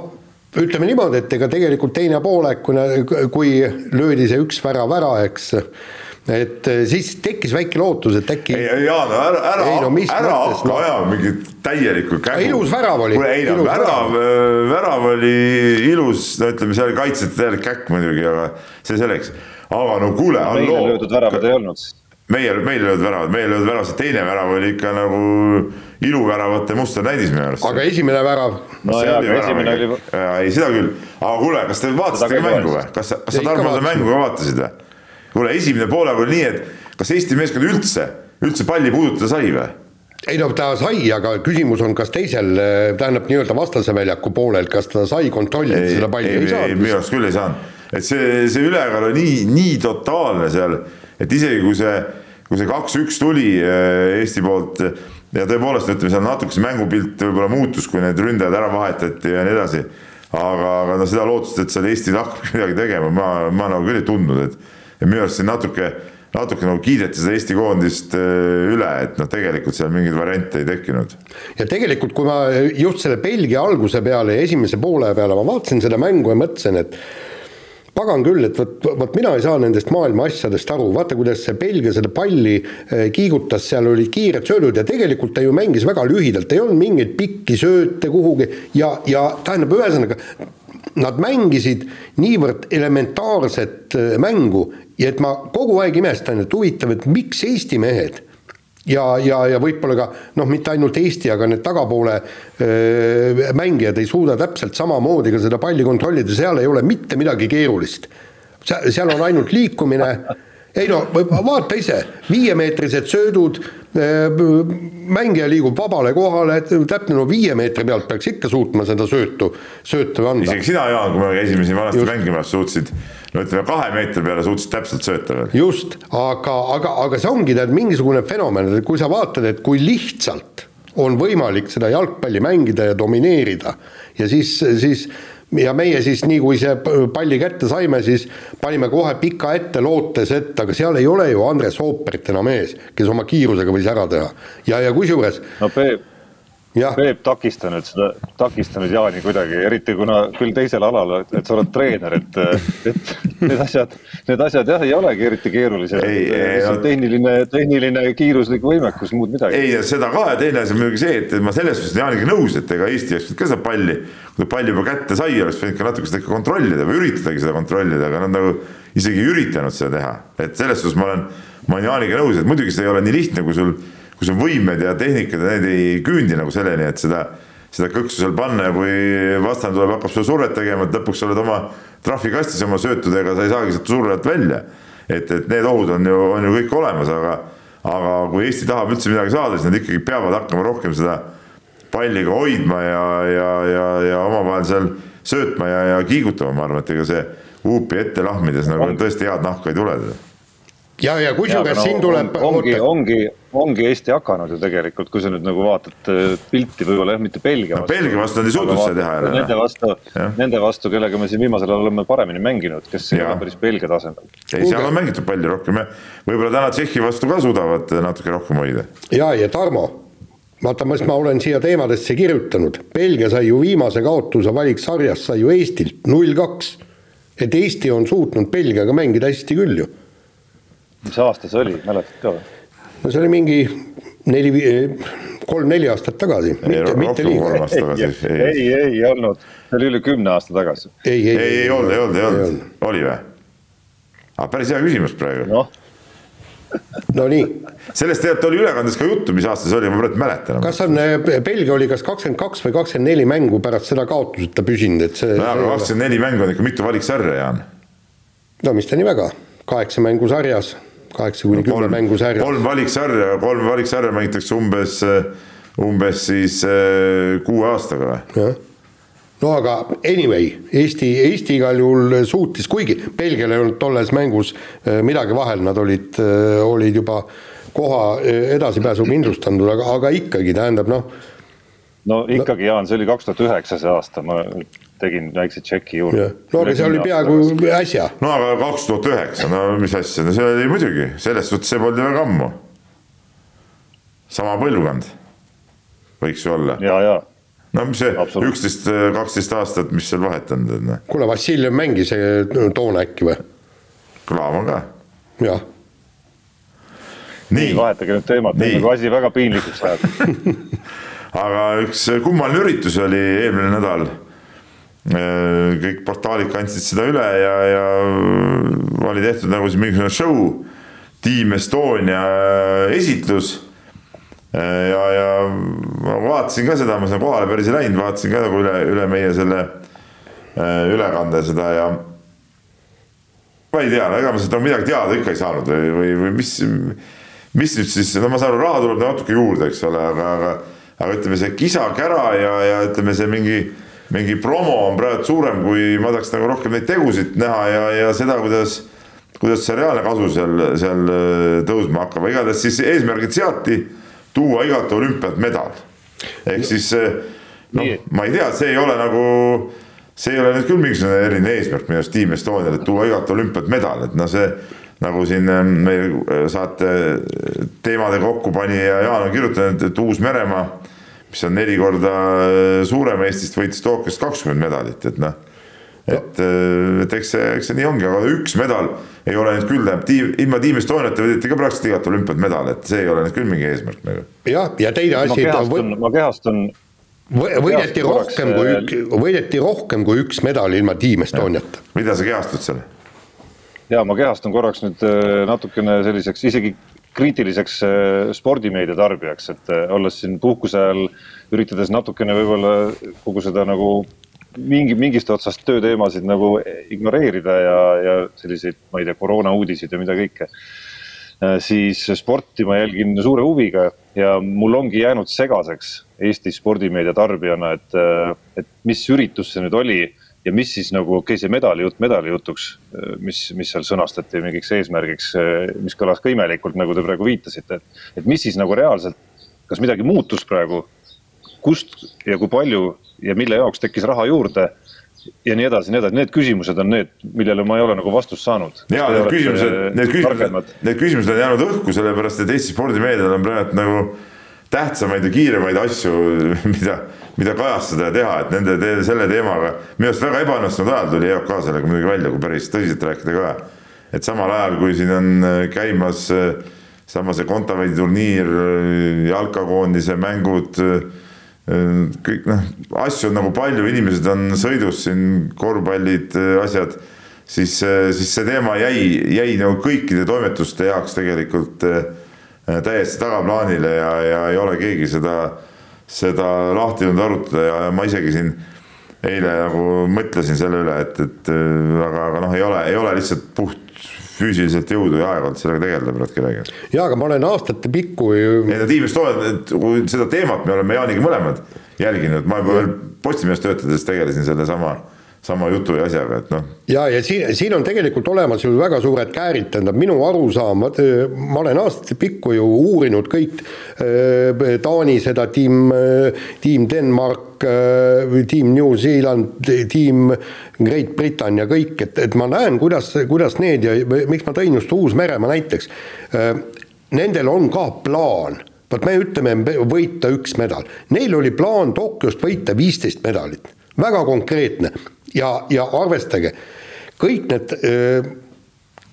ütleme niimoodi, et ega tegelikult teine poolek, kui, kui löödi see üks värav ära, eks et eh, siis tekkis väike lootus, et äkki. Jaan, ära, ära, no, ära hakka no. ajama mingit täielikku kägu. ilus värav oli. kuule, ei no värav, värav oli ilus, no ütleme, seal kaitsjate täielik käkk muidugi, aga see selleks. aga no kuule, halloo. meile löödud väravad ei olnud. meie, meil löödud väravad, meil löödud värav, see teine värav oli ikka nagu iluväravate muster näidis minu arust. aga esimene värav? no esimene oli. ei, seda küll, aga kuule, kas te vaatasite ka mängu või, kas sa, kas sa Tarmo seda mängu ka vaatasid või? Kuule, esimene poolaeg oli nii, et kas Eesti meeskond üldse, üldse palli puudutada sai või? ei no ta sai, aga küsimus on, kas teisel, tähendab nii-öelda vastase väljaku poolel, kas ta sai kontrollida ei, seda palli, ei, ei saanud. minu arust küll ei saanud, et see, see ülekaal oli nii, nii totaalne seal, et isegi kui see, kui see kaks-üks tuli eh, Eesti poolt ja tõepoolest ütleme, seal natuke see mängupilt võib-olla muutus, kui need ründajad ära vahetati ja nii edasi. aga, aga no seda lootust, et seal Eesti hakkab midagi tegema, ma, ma nagu küll ei tundnud, et ja minu arust siin natuke, natuke nagu kiideti seda Eesti koondist äh, üle, et noh, tegelikult seal mingeid variante ei tekkinud. ja tegelikult, kui ma just selle Belgia alguse peale ja esimese poole peale, ma vaatasin seda mängu ja mõtlesin, et pagan küll, et vot, vot mina ei saa nendest maailma asjadest aru, vaata, kuidas see Belgia seda palli äh, kiigutas, seal olid kiired söödud ja tegelikult ta ju mängis väga lühidalt, ei olnud mingeid pikki sööte kuhugi ja, ja tähendab, ühesõnaga nad mängisid niivõrd elementaarset äh, mängu, ja et ma kogu aeg imestan, et huvitav, et miks Eesti mehed ja, ja, ja võib-olla ka noh, mitte ainult Eesti, aga need tagapoole öö, mängijad ei suuda täpselt samamoodi ka seda palli kontrollida, seal ei ole mitte midagi keerulist. seal on ainult liikumine, ei no vaata ise, viiemeetrised söödud, mängija liigub vabale kohale, täpne no viie meetri pealt peaks ikka suutma seda söötu, söötu anda. isegi sina, Jaan, kui me käisime siin vanasti Just. mängimas, suutsid no ütleme, kahe meetri peale suutsid täpselt sööta veel. just, aga, aga, aga see ongi tead mingisugune fenomen, et kui sa vaatad, et kui lihtsalt on võimalik seda jalgpalli mängida ja domineerida ja siis, siis ja meie siis nii, kui see palli kätte saime, siis panime kohe pika ette, lootes, et aga seal ei ole ju Andres Oopert enam ees, kes oma kiirusega võis ära teha. ja, ja kusjuures no Peep Peep takista nüüd seda, takista nüüd Jaani kuidagi, eriti kuna küll teisel alal, et sa oled treener, et, et need asjad, need asjad jah, ei olegi eriti keerulised. Tehniline, tehniline kiiruslik võimekus, muud midagi. ei, seda ka ja teine asi on muidugi see, et ma selles suhtes Jaaniga nõus, et ega Eesti oleks ka seda palli, kui ta palli juba kätte sai, oleks võinud ka natuke seda ikka kontrollida või üritadagi seda kontrollida, aga nad nagu isegi ei üritanud seda teha, et selles suhtes ma olen, ma olen Jaaniga nõus, et muidugi see ei ole nii lihtne, kui sul kui sul võimed ja tehnikad ja need ei küündi nagu selleni, et seda, seda kõksu seal panna ja kui vastane tuleb, hakkab sulle survet tegema, et lõpuks sa oled oma trahvikastis oma söötudega, sa ei saagi sealt surve alt välja. et, et need ohud on ju, on ju kõik olemas, aga, aga kui Eesti tahab üldse midagi saada, siis nad ikkagi peavad hakkama rohkem seda palli ka hoidma ja, ja, ja, ja omavahel seal söötma ja, ja kiigutama, ma arvan, et ega see huupi ette lahmides nagu tõesti head nahka ei tule ja, ja kusjuures no, siin tuleb. ongi, ongi, ongi Eesti hakanud ju tegelikult, kui sa nüüd nagu vaatad äh, pilti võib-olla jah, mitte Belgia vastu no,. Belgia vastu nad ei suutnud seda teha jälle. Nende vastu, nende vastu, kellega me siin viimasel ajal oleme paremini mänginud, kes ei ole päris Belgia tasemel. ei, seal on mängitud palju rohkem ja võib-olla täna Tšehhi vastu ka suudavad natuke rohkem hoida. ja, ja Tarmo vaata, mis ma olen siia teemadesse kirjutanud, Belgia sai ju viimase kaotuse valiksarjas sai ju Eestilt null kaks. et Eesti on suutnud Belgiaga mängida hästi küll ju mis aasta see oli, mäletad ka või? no see oli mingi neli, kolm-neli aastat tagasi, mitte, mitte liiga. ei, ei, ei olnud, see oli üle kümne aasta tagasi. ei, ei, ei, ei olnud, ei olnud, ei olnud, oli või? aga päris hea küsimus praegu. noh no nii. sellest tegelikult oli ülekandes ka juttu, mis aasta see oli, ma praegu mäletan. kas on, äh, Belgia oli kas kakskümmend kaks või kakskümmend neli mängu pärast seda kaotuseta püsinud, et see. no aga kakskümmend neli mängu on ikka mitu valiksarja, Jaan. no mis ta nii väga, kaheksa mängu sarjas kaheksa kuni kümme mängu sarjas. kolm valiksarja, kolm valiksarja mängitakse umbes, umbes siis äh, kuue aastaga või? no aga anyway, Eesti, Eesti igal juhul suutis, kuigi Belgial ei olnud tolles mängus äh, midagi vahel, nad olid, äh, olid juba koha edasipääsu kindlustanud, aga, aga ikkagi tähendab noh. no ikkagi no, Jaan, see oli kaks tuhat üheksa see aasta, ma tegin väikse tšeki juurde. no aga see oli peaaegu äsja. no aga kaks tuhat üheksa, no mis asja, no see oli muidugi, selles suhtes see polnud ju väga ammu. sama põlvkond võiks ju olla. ja, ja. no mis see üksteist, kaksteist aastat, mis seal vahet on, tead noh. kuule, Vassiljev mängis toona äkki või? Klaavan ka. jah nii, nii, vahetage nüüd teemat, nagu asi väga piinlikuks läheb aga üks kummaline üritus oli eelmine nädal kõik portaalid kandsid seda üle ja, ja oli tehtud nagu siis mingisugune show, Team Estonia äh, esitlus. Äh, ja, ja ma vaatasin ka seda, ma sinna kohale päris ei läinud, vaatasin ka nagu üle, üle meie selle ülekande seda ja ma ei tea, ega ma sealt nagu midagi teada ikka ei saanud või, või, või mis, mis nüüd siis, no ma saan aru, raha tuleb natuke juurde, eks ole, aga, aga, aga ütleme, see kisa-kära ja, ja ütleme, see mingi mingi promo on praegu suurem, kui ma tahaks nagu rohkem neid tegusid näha ja, ja seda, kuidas, kuidas see reaalne kasu seal, seal äh, tõusma hakkab, igatahes siis eesmärgid seati tuua igalt olümpialt medal. ehk siis noh, ma ei tea, see ei ole nagu, see ei ole nüüd küll mingisugune eriline eesmärk minu arust Team Estonial, et tuua igalt olümpialt medal, et noh, see nagu siin äh, meil saate teemade kokkupanija Jaan on kirjutanud, et Uus-Meremaa mis on neli korda äh, suurem Eestist, võitis Tokyos kakskümmend medalit, et noh et, äh, et eks see, eks see nii ongi, aga üks medal ei ole nüüd küll, tähendab tiim, ilma Team Estoniata võideti ka praktiliselt igat olümpiat medal, et see ei ole nüüd küll mingi eesmärk nagu. jah, ja teine asi. ma kehastun, ma kehastun. võideti rohkem kui, võideti rohkem kui üks medal ilma Team Estoniata. mida sa kehastud seal? ja ma kehastun korraks nüüd äh, natukene selliseks isegi kriitiliseks äh, spordimeedia tarbijaks, et äh, olles siin puhkuse ajal üritades natukene võib-olla kogu seda nagu mingi, mingist otsast tööteemasid nagu ignoreerida ja, ja selliseid, ma ei tea, koroona uudiseid ja mida kõike. siis sporti ma jälgin suure huviga ja mul ongi jäänud segaseks Eesti spordimeedia tarbijana, et, et mis üritus see nüüd oli ja mis siis nagu, okei okay,, see medalijutt medalijutuks, mis, mis seal sõnastati mingiks eesmärgiks, mis kõlas ka imelikult, nagu te praegu viitasite, et, et mis siis nagu reaalselt, kas midagi muutus praegu, kust ja kui palju ja mille jaoks tekkis raha juurde? Ja nii edasi, nii edasi, need küsimused on need, millele ma ei ole nagu vastust saanud. ja need küsimused, need küsimused, need küsimused on jäänud õhku, sellepärast et Eesti spordimeedial on praegu nagu tähtsamaid ja kiiremaid asju, mida, mida kajastada ja teha, et nende, selle teemaga, minu arust väga ebaõnnestunud ajal tuli EOK sellega muidugi välja, kui päris tõsiselt rääkida ka. et samal ajal, kui siin on äh, käimas äh, sama see Kontaveidi turniir, äh, jalkakoondise mängud, kõik noh, asju on nagu palju, inimesed on sõidus siin, korvpallid, asjad, siis, siis see teema jäi, jäi nagu kõikide toimetuste jaoks tegelikult Äh, täiesti tagaplaanile ja, ja ei ole keegi seda, seda lahti jõudnud arutada ja ma isegi siin eile nagu mõtlesin selle üle, et, et äh, aga, aga noh, ei ole, ei ole lihtsalt puht füüsiliselt jõudu ja aega olnud sellega tegeleda praegu kellelgi. ja aga ma olen aastate pikku ju. ei no Tiim Estonia, seda teemat me oleme Jaaniga mõlemad jälginud, ma juba veel Postimehes töötades tegelesin sellesama sama jutu ja asjaga, et noh. ja, ja siin, siin on tegelikult olemas ju väga suured käärid, tähendab minu arusaam, ma olen aastate pikku ju uurinud kõik Taani seda tiim, tiim Denmark, tiim New Zealand, tiim Great Britannia, kõik, et, et ma näen, kuidas, kuidas need ja miks ma tõin just Uus-Meremaa näiteks. Nendel on ka plaan vot me ütleme võita üks medal, neil oli plaan Tokyost võita viisteist medalit, väga konkreetne ja, ja arvestage, kõik need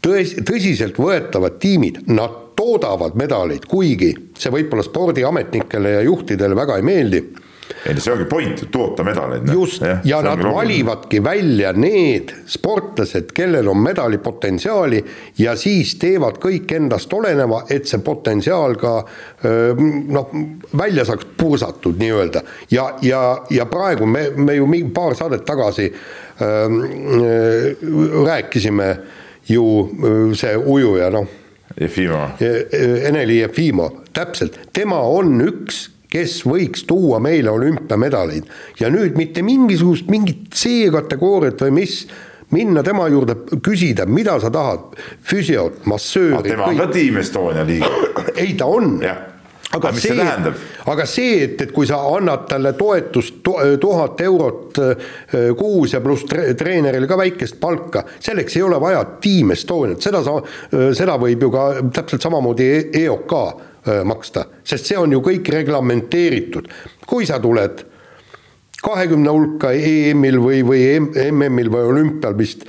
tões-, tõsiseltvõetavad tiimid, nad toodavad medaleid, kuigi see võib-olla spordiametnikele ja juhtidele väga ei meeldi ei no see ongi point, toota medaleid. Just, ja, ja nad valivadki välja need sportlased, kellel on medalipotentsiaali ja siis teevad kõik endast oleneva, et see potentsiaal ka noh, välja saaks pursatud nii-öelda. ja, ja, ja praegu me, me ju mingi paar saadet tagasi äh, rääkisime ju see ujuja, noh. Jefimov. Eneli Jefimov, täpselt, tema on üks kes võiks tuua meile olümpiamedaleid ja nüüd mitte mingisugust mingit C-kategooriat või mis, minna tema juurde, küsida, mida sa tahad, füsiot, massööri. tema on ka Team Estonia liige. ei, ta on aga mis see, see tähendab? aga see, et, et kui sa annad talle toetust tuhat eurot äh, kuus ja pluss tre, treenerile ka väikest palka, selleks ei ole vaja Team Estoniat, seda sa, äh, seda võib ju ka täpselt samamoodi EOK maksta, sest see on ju kõik reglamenteeritud. kui sa tuled kahekümne hulka EM-il või, või MM-il või olümpial vist,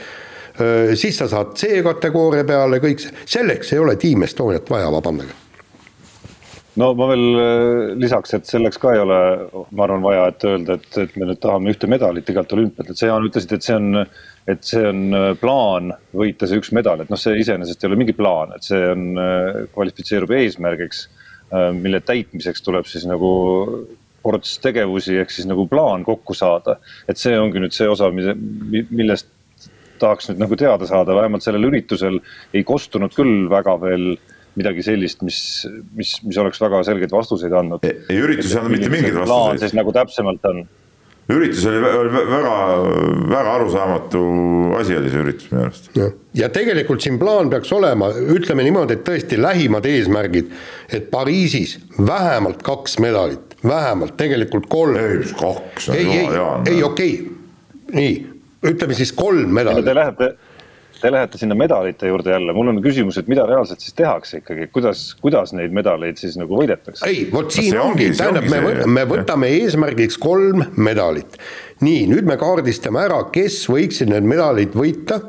siis sa saad C-kategooria peale kõik, selleks ei ole Team Estoniat vaja, vabandage. No ma veel lisaks, et selleks ka ei ole, ma arvan, vaja, et öelda, et, et me nüüd tahame ühte medalit igalt olümpialt, et sa, Jaan, ütlesid, et see on et see on äh, plaan võita see üks medal, et noh, see iseenesest ei ole mingi plaan, et see on, äh, kvalifitseerub eesmärgiks, äh, mille täitmiseks tuleb siis nagu ports tegevusi ehk siis nagu plaan kokku saada. et see ongi nüüd see osa, millest tahaks nüüd nagu teada saada, vähemalt sellel üritusel ei kostunud küll väga veel midagi sellist, mis, mis, mis oleks väga selgeid vastuseid andnud. ei, üritus ei andnud mitte mingeid vastuseid. siis nagu täpsemalt on üritus oli väga, väga arusaamatu asi oli see üritus minu arust. ja tegelikult siin plaan peaks olema, ütleme niimoodi, et tõesti lähimad eesmärgid, et Pariisis vähemalt kaks medalit, vähemalt tegelikult kolm. ei, kaks. ei, ei, ei okei okay., nii, ütleme siis kolm medalit. Te lähete te lähete sinna medalite juurde jälle, mul on küsimus, et mida reaalselt siis tehakse ikkagi, kuidas, kuidas neid medaleid siis nagu võidetakse? ei, vot siin no ongi, tähendab, me, see, me võtame jah. eesmärgiks kolm medalit. nii, nüüd me kaardistame ära, kes võiksid need medalid võita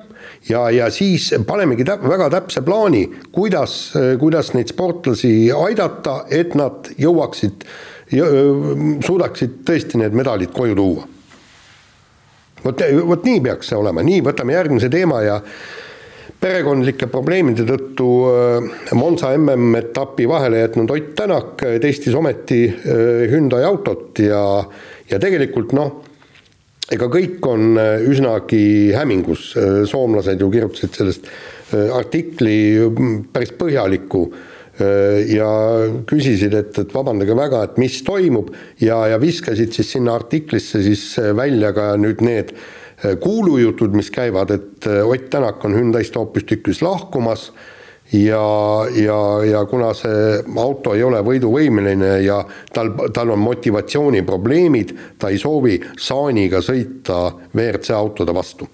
ja, ja siis panemegi täp, väga täpse plaani, kuidas, kuidas neid sportlasi aidata, et nad jõuaksid, suudaksid tõesti need medalid koju tuua vot, vot nii peaks see olema, nii, võtame järgmise teema ja perekondlike probleemide tõttu Monza MM-etapi vahele jätnud Ott Tänak testis ometi Hyundai autot ja, ja tegelikult noh, ega kõik on üsnagi hämmingus, soomlased ju kirjutasid sellest artikli päris põhjaliku ja küsisid, et, et vabandage väga, et mis toimub ja, ja viskasid siis sinna artiklisse siis välja ka nüüd need kuulujutud, mis käivad, et Ott Tänak on Hyundai'st hoopistükkis lahkumas ja, ja, ja kuna see auto ei ole võiduvõimeline ja tal, tal on motivatsiooniprobleemid, ta ei soovi saaniga sõita WRC autode vastu.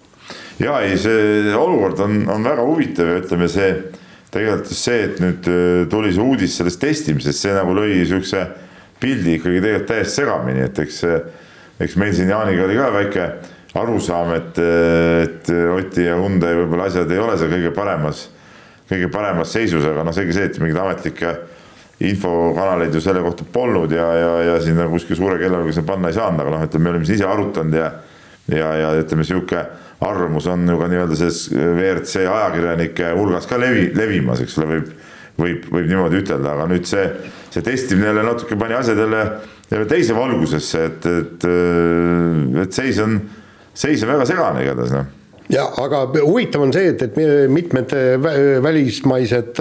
ja ei, see olukord on, on väga huvitav ja ütleme, see tegelikult just see, et nüüd äh, tuli see uudis sellest testimisest, see nagu lõi niisuguse pildi ikkagi tegelikult täiesti segamini, et eks, eks meil siin Jaaniga oli ka väike arusaam, et, et Oti ja Hyundai võib-olla asjad ei ole seal kõige paremas, kõige paremas seisus, aga noh, seegi see, et mingeid ametlikke infokanaleid ju selle kohta polnud ja, ja, ja siin nagu kuskil suure kellaga seda panna ei saanud, aga noh, ütleme, me oleme siin ise arutanud ja ja, ja ütleme, niisugune arvamus on ju ka nii-öelda selles WRC ajakirjanike hulgas ka levi, levimas, eks ole, võib, võib, võib niimoodi ütelda, aga nüüd see, see testimine jälle natuke pani asjad jälle, jälle teise valgusesse, et, et, et seis on, seis on väga segane igatahes, noh ja aga huvitav on see, et, et mitmed välismaised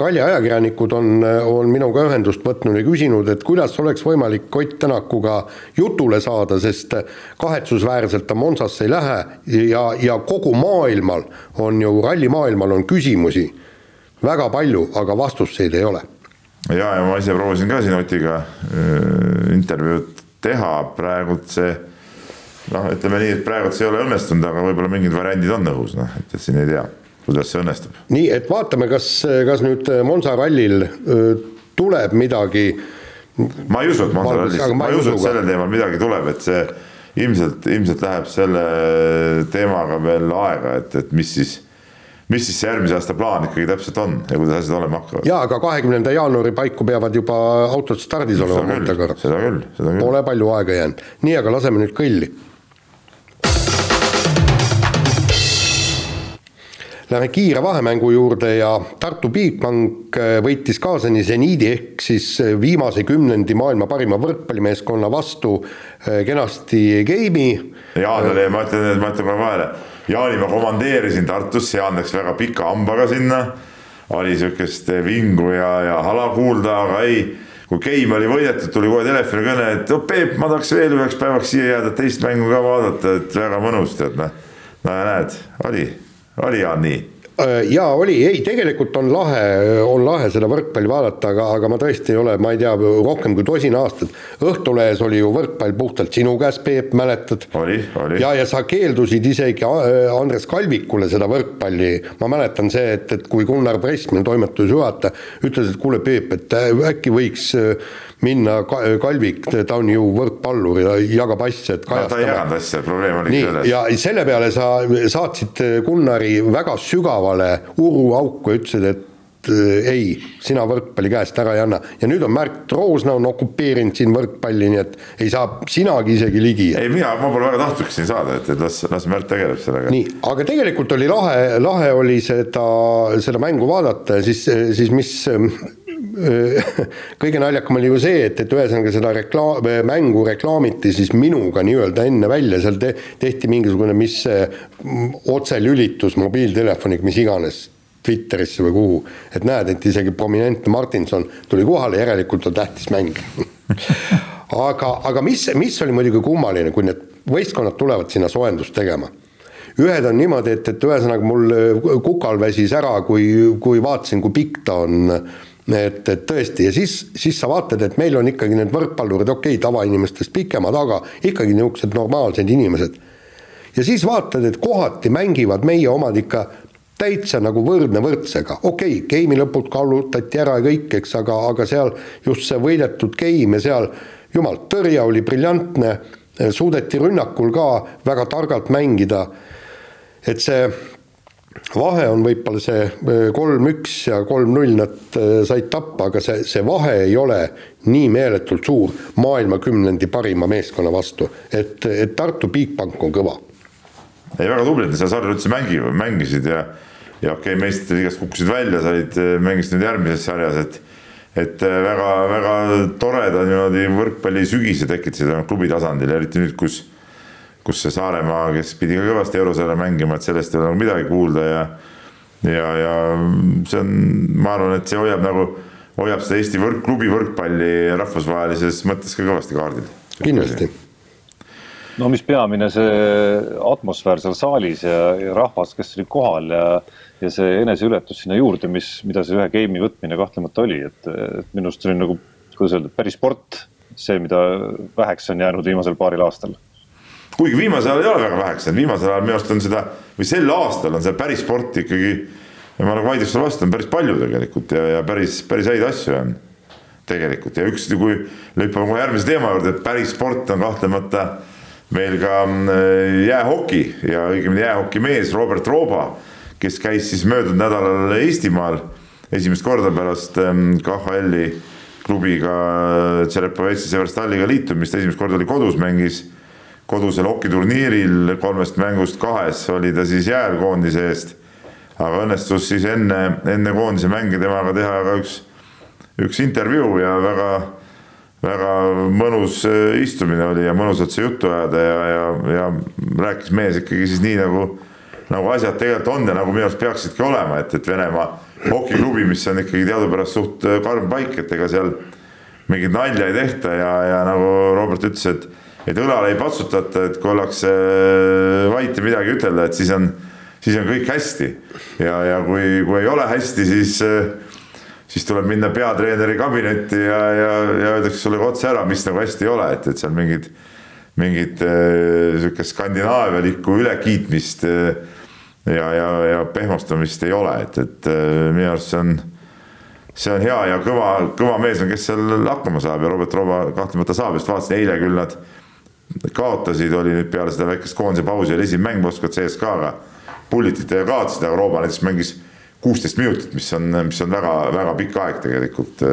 ralliajakirjanikud on, on minuga ühendust võtnud ja küsinud, et kuidas oleks võimalik Ott Tänakuga jutule saada, sest kahetsusväärselt ta Monsasse ei lähe ja, ja kogu maailmal on ju, rallimaailmal on küsimusi väga palju, aga vastuseid ei ole. ja, ja ma ise proovisin ka siin Otiga äh, intervjuud teha, praegult see noh, ütleme nii, et praegu see ei ole õnnestunud, aga võib-olla mingid variandid on õhus, noh, et, et siin ei tea, kuidas see õnnestub. nii, et vaatame, kas, kas nüüd Monza rallil tuleb midagi. ma ei usu, et Monza rallis, ma ei usu, et sellel teemal midagi tuleb, et see ilmselt, ilmselt läheb selle teemaga veel aega, et, et mis siis mis siis see järgmise aasta plaan ikkagi täpselt on ja kuidas asjad olema hakkavad? jaa, aga kahekümnenda jaanuari paiku peavad juba autod stardis olema seda küll, seda küll. Pole palju aega jäänud, nii, aga laseme nüüd kõlli Läheme kiire vahemängu juurde ja Tartu Bigbank äh, võitis kaasani seniidi ehk siis äh, viimase kümnendi maailma parima võrkpallimeeskonna vastu äh, kenasti game'i. Jaan oli, ma ütlen, ma ütlen kohe vahele, Jaani ma komandeerisin Tartusse, Jaan läks väga pika hambaga sinna, oli sihukest vingu ja, ja hala kuulda, aga ei kui game oli võidetud, tuli kohe telefonikõne, et oh Peep, ma tahaks veel üheks päevaks siia jääda, teist mängu ka vaadata, et väga mõnus, tead noh. no ja näed, oli oli Jaan nii? Äh, jaa, oli, ei, tegelikult on lahe, on lahe seda võrkpalli vaadata, aga, aga ma tõesti ei ole, ma ei tea, rohkem kui tosin aastat. Õhtulehes oli ju võrkpall puhtalt sinu käes, Peep, mäletad? oli, oli. ja, ja sa keeldusid isegi äh, Andres Kalvikule seda võrkpalli, ma mäletan see, et, et kui Gunnar Press, meil toimetusjuhataja, ütles, et kuule, Peep, et äh, äkki võiks minna Kalvik, ta on ju võrkpallur ja jagab asja, et kajastama no,. ta ei jaganud asja, probleem oli selles. ja selle peale sa saatsid Gunnari väga sügavale uruauku ja ütlesid, et äh, ei, sina võrkpalli käest ära ei anna. ja nüüd on Märt Roosna on okupeerinud siin võrkpalli, nii et ei saa sinagi isegi ligi. ei, mina, ma pole väga tahtnudki siin saada, et, et las, las Märt tegeleb sellega. nii, aga tegelikult oli lahe, lahe oli seda, seda mängu vaadata ja siis, siis mis kõige naljakam oli ju see, et, et ühesõnaga seda reklaam, mängu reklaamiti siis minuga nii-öelda enne välja, seal te, tehti mingisugune, mis otselülitus mobiiltelefoniga, mis iganes, Twitterisse või kuhu, et näed, et isegi prominentne Martinson tuli kohale, järelikult on tähtis mäng. Aga, aga mis, mis oli muidugi kummaline, kui need võistkonnad tulevad sinna soojendust tegema? Ühed on niimoodi, et, et ühesõnaga mul kukal väsis ära, kui, kui vaatasin, kui pikk ta on. Et, et tõesti ja siis, siis sa vaatad, et meil on ikkagi need võrkpallurid, okei okay,, tavainimestest pikemad, aga ikkagi niisugused normaalsed inimesed. ja siis vaatad, et kohati mängivad meie omad ikka täitsa nagu võrdne võrdsega, okei okay,, game'i lõpud kallutati ära ja kõik, eks, aga, aga seal just see võidetud game ja seal jumal, tõrje oli briljantne, suudeti rünnakul ka väga targalt mängida. et see vahe on võib-olla see äh, kolm-üks ja kolm-null, nad äh, said tappa, aga see, see vahe ei ole nii meeletult suur maailma kümnendi parima meeskonna vastu, et, et Tartu Bigbank on kõva. ei, väga tublid, seal sarja üldse mängivad, mängisid ja ja okei okay,, meistrite liigast kukkusid välja, said, äh, mängisid nüüd järgmises sarjas, et et väga-väga toreda niimoodi võrkpallisügise tekitasid klubi tasandil, eriti nüüd, kus kus see Saaremaa, kes pidi ka kõvasti eurosarja mängima, et sellest ei ole nagu midagi kuulda ja ja, ja see on, ma arvan, et see hoiab nagu, hoiab seda Eesti võrk, klubi võrkpalli rahvusvahelises mõttes ka kõvasti kaardil. kindlasti. no mis peamine, see atmosfäär seal saalis ja, ja rahvas, kes oli kohal ja ja see eneseületus sinna juurde, mis, mida see ühe game'i võtmine kahtlemata oli, et, et minu arust oli nagu, kuidas öelda, päris sport, see, mida väheks on jäänud viimasel paaril aastal kuigi viimasel ajal ei ole väga väheks jäänud, viimasel ajal minu arust on seda või sel aastal on seal päris sporti ikkagi. ma nagu vaidleks sulle vastu, on päris palju tegelikult ja, ja päris, päris häid asju on tegelikult ja üks, kui lüppame kohe järgmise teema juurde, et päris sport on kahtlemata meil ka mm, jäähoki ja õigemini jäähoki mees Robert Rooba, kes käis siis möödunud nädalal Eestimaal esimest korda pärast mm, KHL-i klubiga Tšerepovetsis Everstalliga liitumist, esimest korda oli kodus, mängis kodusel hokiturniiril kolmest mängust kahes oli ta siis jääl koondise eest. aga õnnestus siis enne, enne koondise mänge temaga teha ka üks, üks intervjuu ja väga, väga mõnus äh, istumine oli ja mõnusalt see juttu ajada ja, ja, ja rääkis mees ikkagi siis nii nagu, nagu asjad tegelikult on ja nagu minu arust peaksidki olema, et, et Venemaa hokiklubi, mis on ikkagi teadupärast suht äh, karm paik, et ega seal mingit nalja ei tehta ja, ja nagu Robert ütles, et et õlale ei patsutata, et kui ollakse äh, vait ja midagi ütelda, et siis on, siis on kõik hästi. ja, ja kui, kui ei ole hästi, siis, äh, siis tuleb minna peatreeneri kabinetti ja, ja, ja öeldakse sulle otse ära, mis nagu hästi ei ole, et, et seal mingid, mingit äh, sihukest skandinaavialikku ülekiitmist ja, ja, ja pehmostamist ei ole, et, et minu arust see on see on hea ja kõva, kõva mees on, kes seal hakkama saab ja Robert Rooba kahtlemata saab, just vaatasin eile küll nad kaotasid, oli nüüd peale seda väikest koondise pausi oli esimene mäng Moskva CSKA-ga. pullititega kaotasid, aga Rooba näiteks mängis kuusteist minutit, mis on, mis on väga-väga pikk aeg tegelikult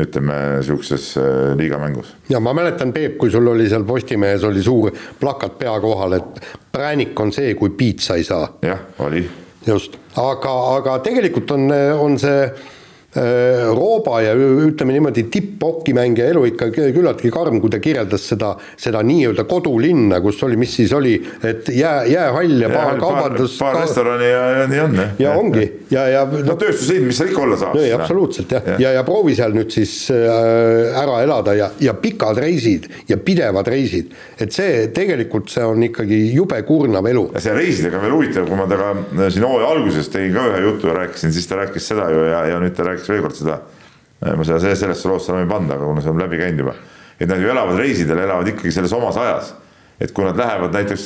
ütleme sihukeses liigamängus. ja ma mäletan, Peep, kui sul oli seal Postimehes oli suur plakat pea kohal, et präänik on see, kui piitsa ei saa. jah, oli. just, aga, aga tegelikult on, on see Äh, Rooba ja ütleme niimoodi, tipp-hokimängija elu ikka küllaltki karm, kui ta kirjeldas seda, seda nii-öelda kodulinna, kus oli, mis siis oli, et jää, jäähall ja paar kaubandus. paar restorani ja, ja nii on. ja ongi ja, ja. no tööstuslind, mis seal ikka olla saab. absoluutselt jah, ja, ja, ja proovi seal nüüd siis äh, ära elada ja, ja pikad reisid ja pidevad reisid. et see tegelikult, see on ikkagi jube kurnav elu. ja see reisidega on veel huvitav, kui ma temaga siin hooaja alguses tegin ka ühe jutu ja rääkisin, siis ta rääkis seda ju ja, ja nüüd ta rääkis rääkiks veel kord seda, ma seda sellesse loosse enam ei pannud, aga kuna see on läbi käinud juba, et nad ju elavad reisidel, elavad ikkagi selles omas ajas. et kui nad lähevad näiteks,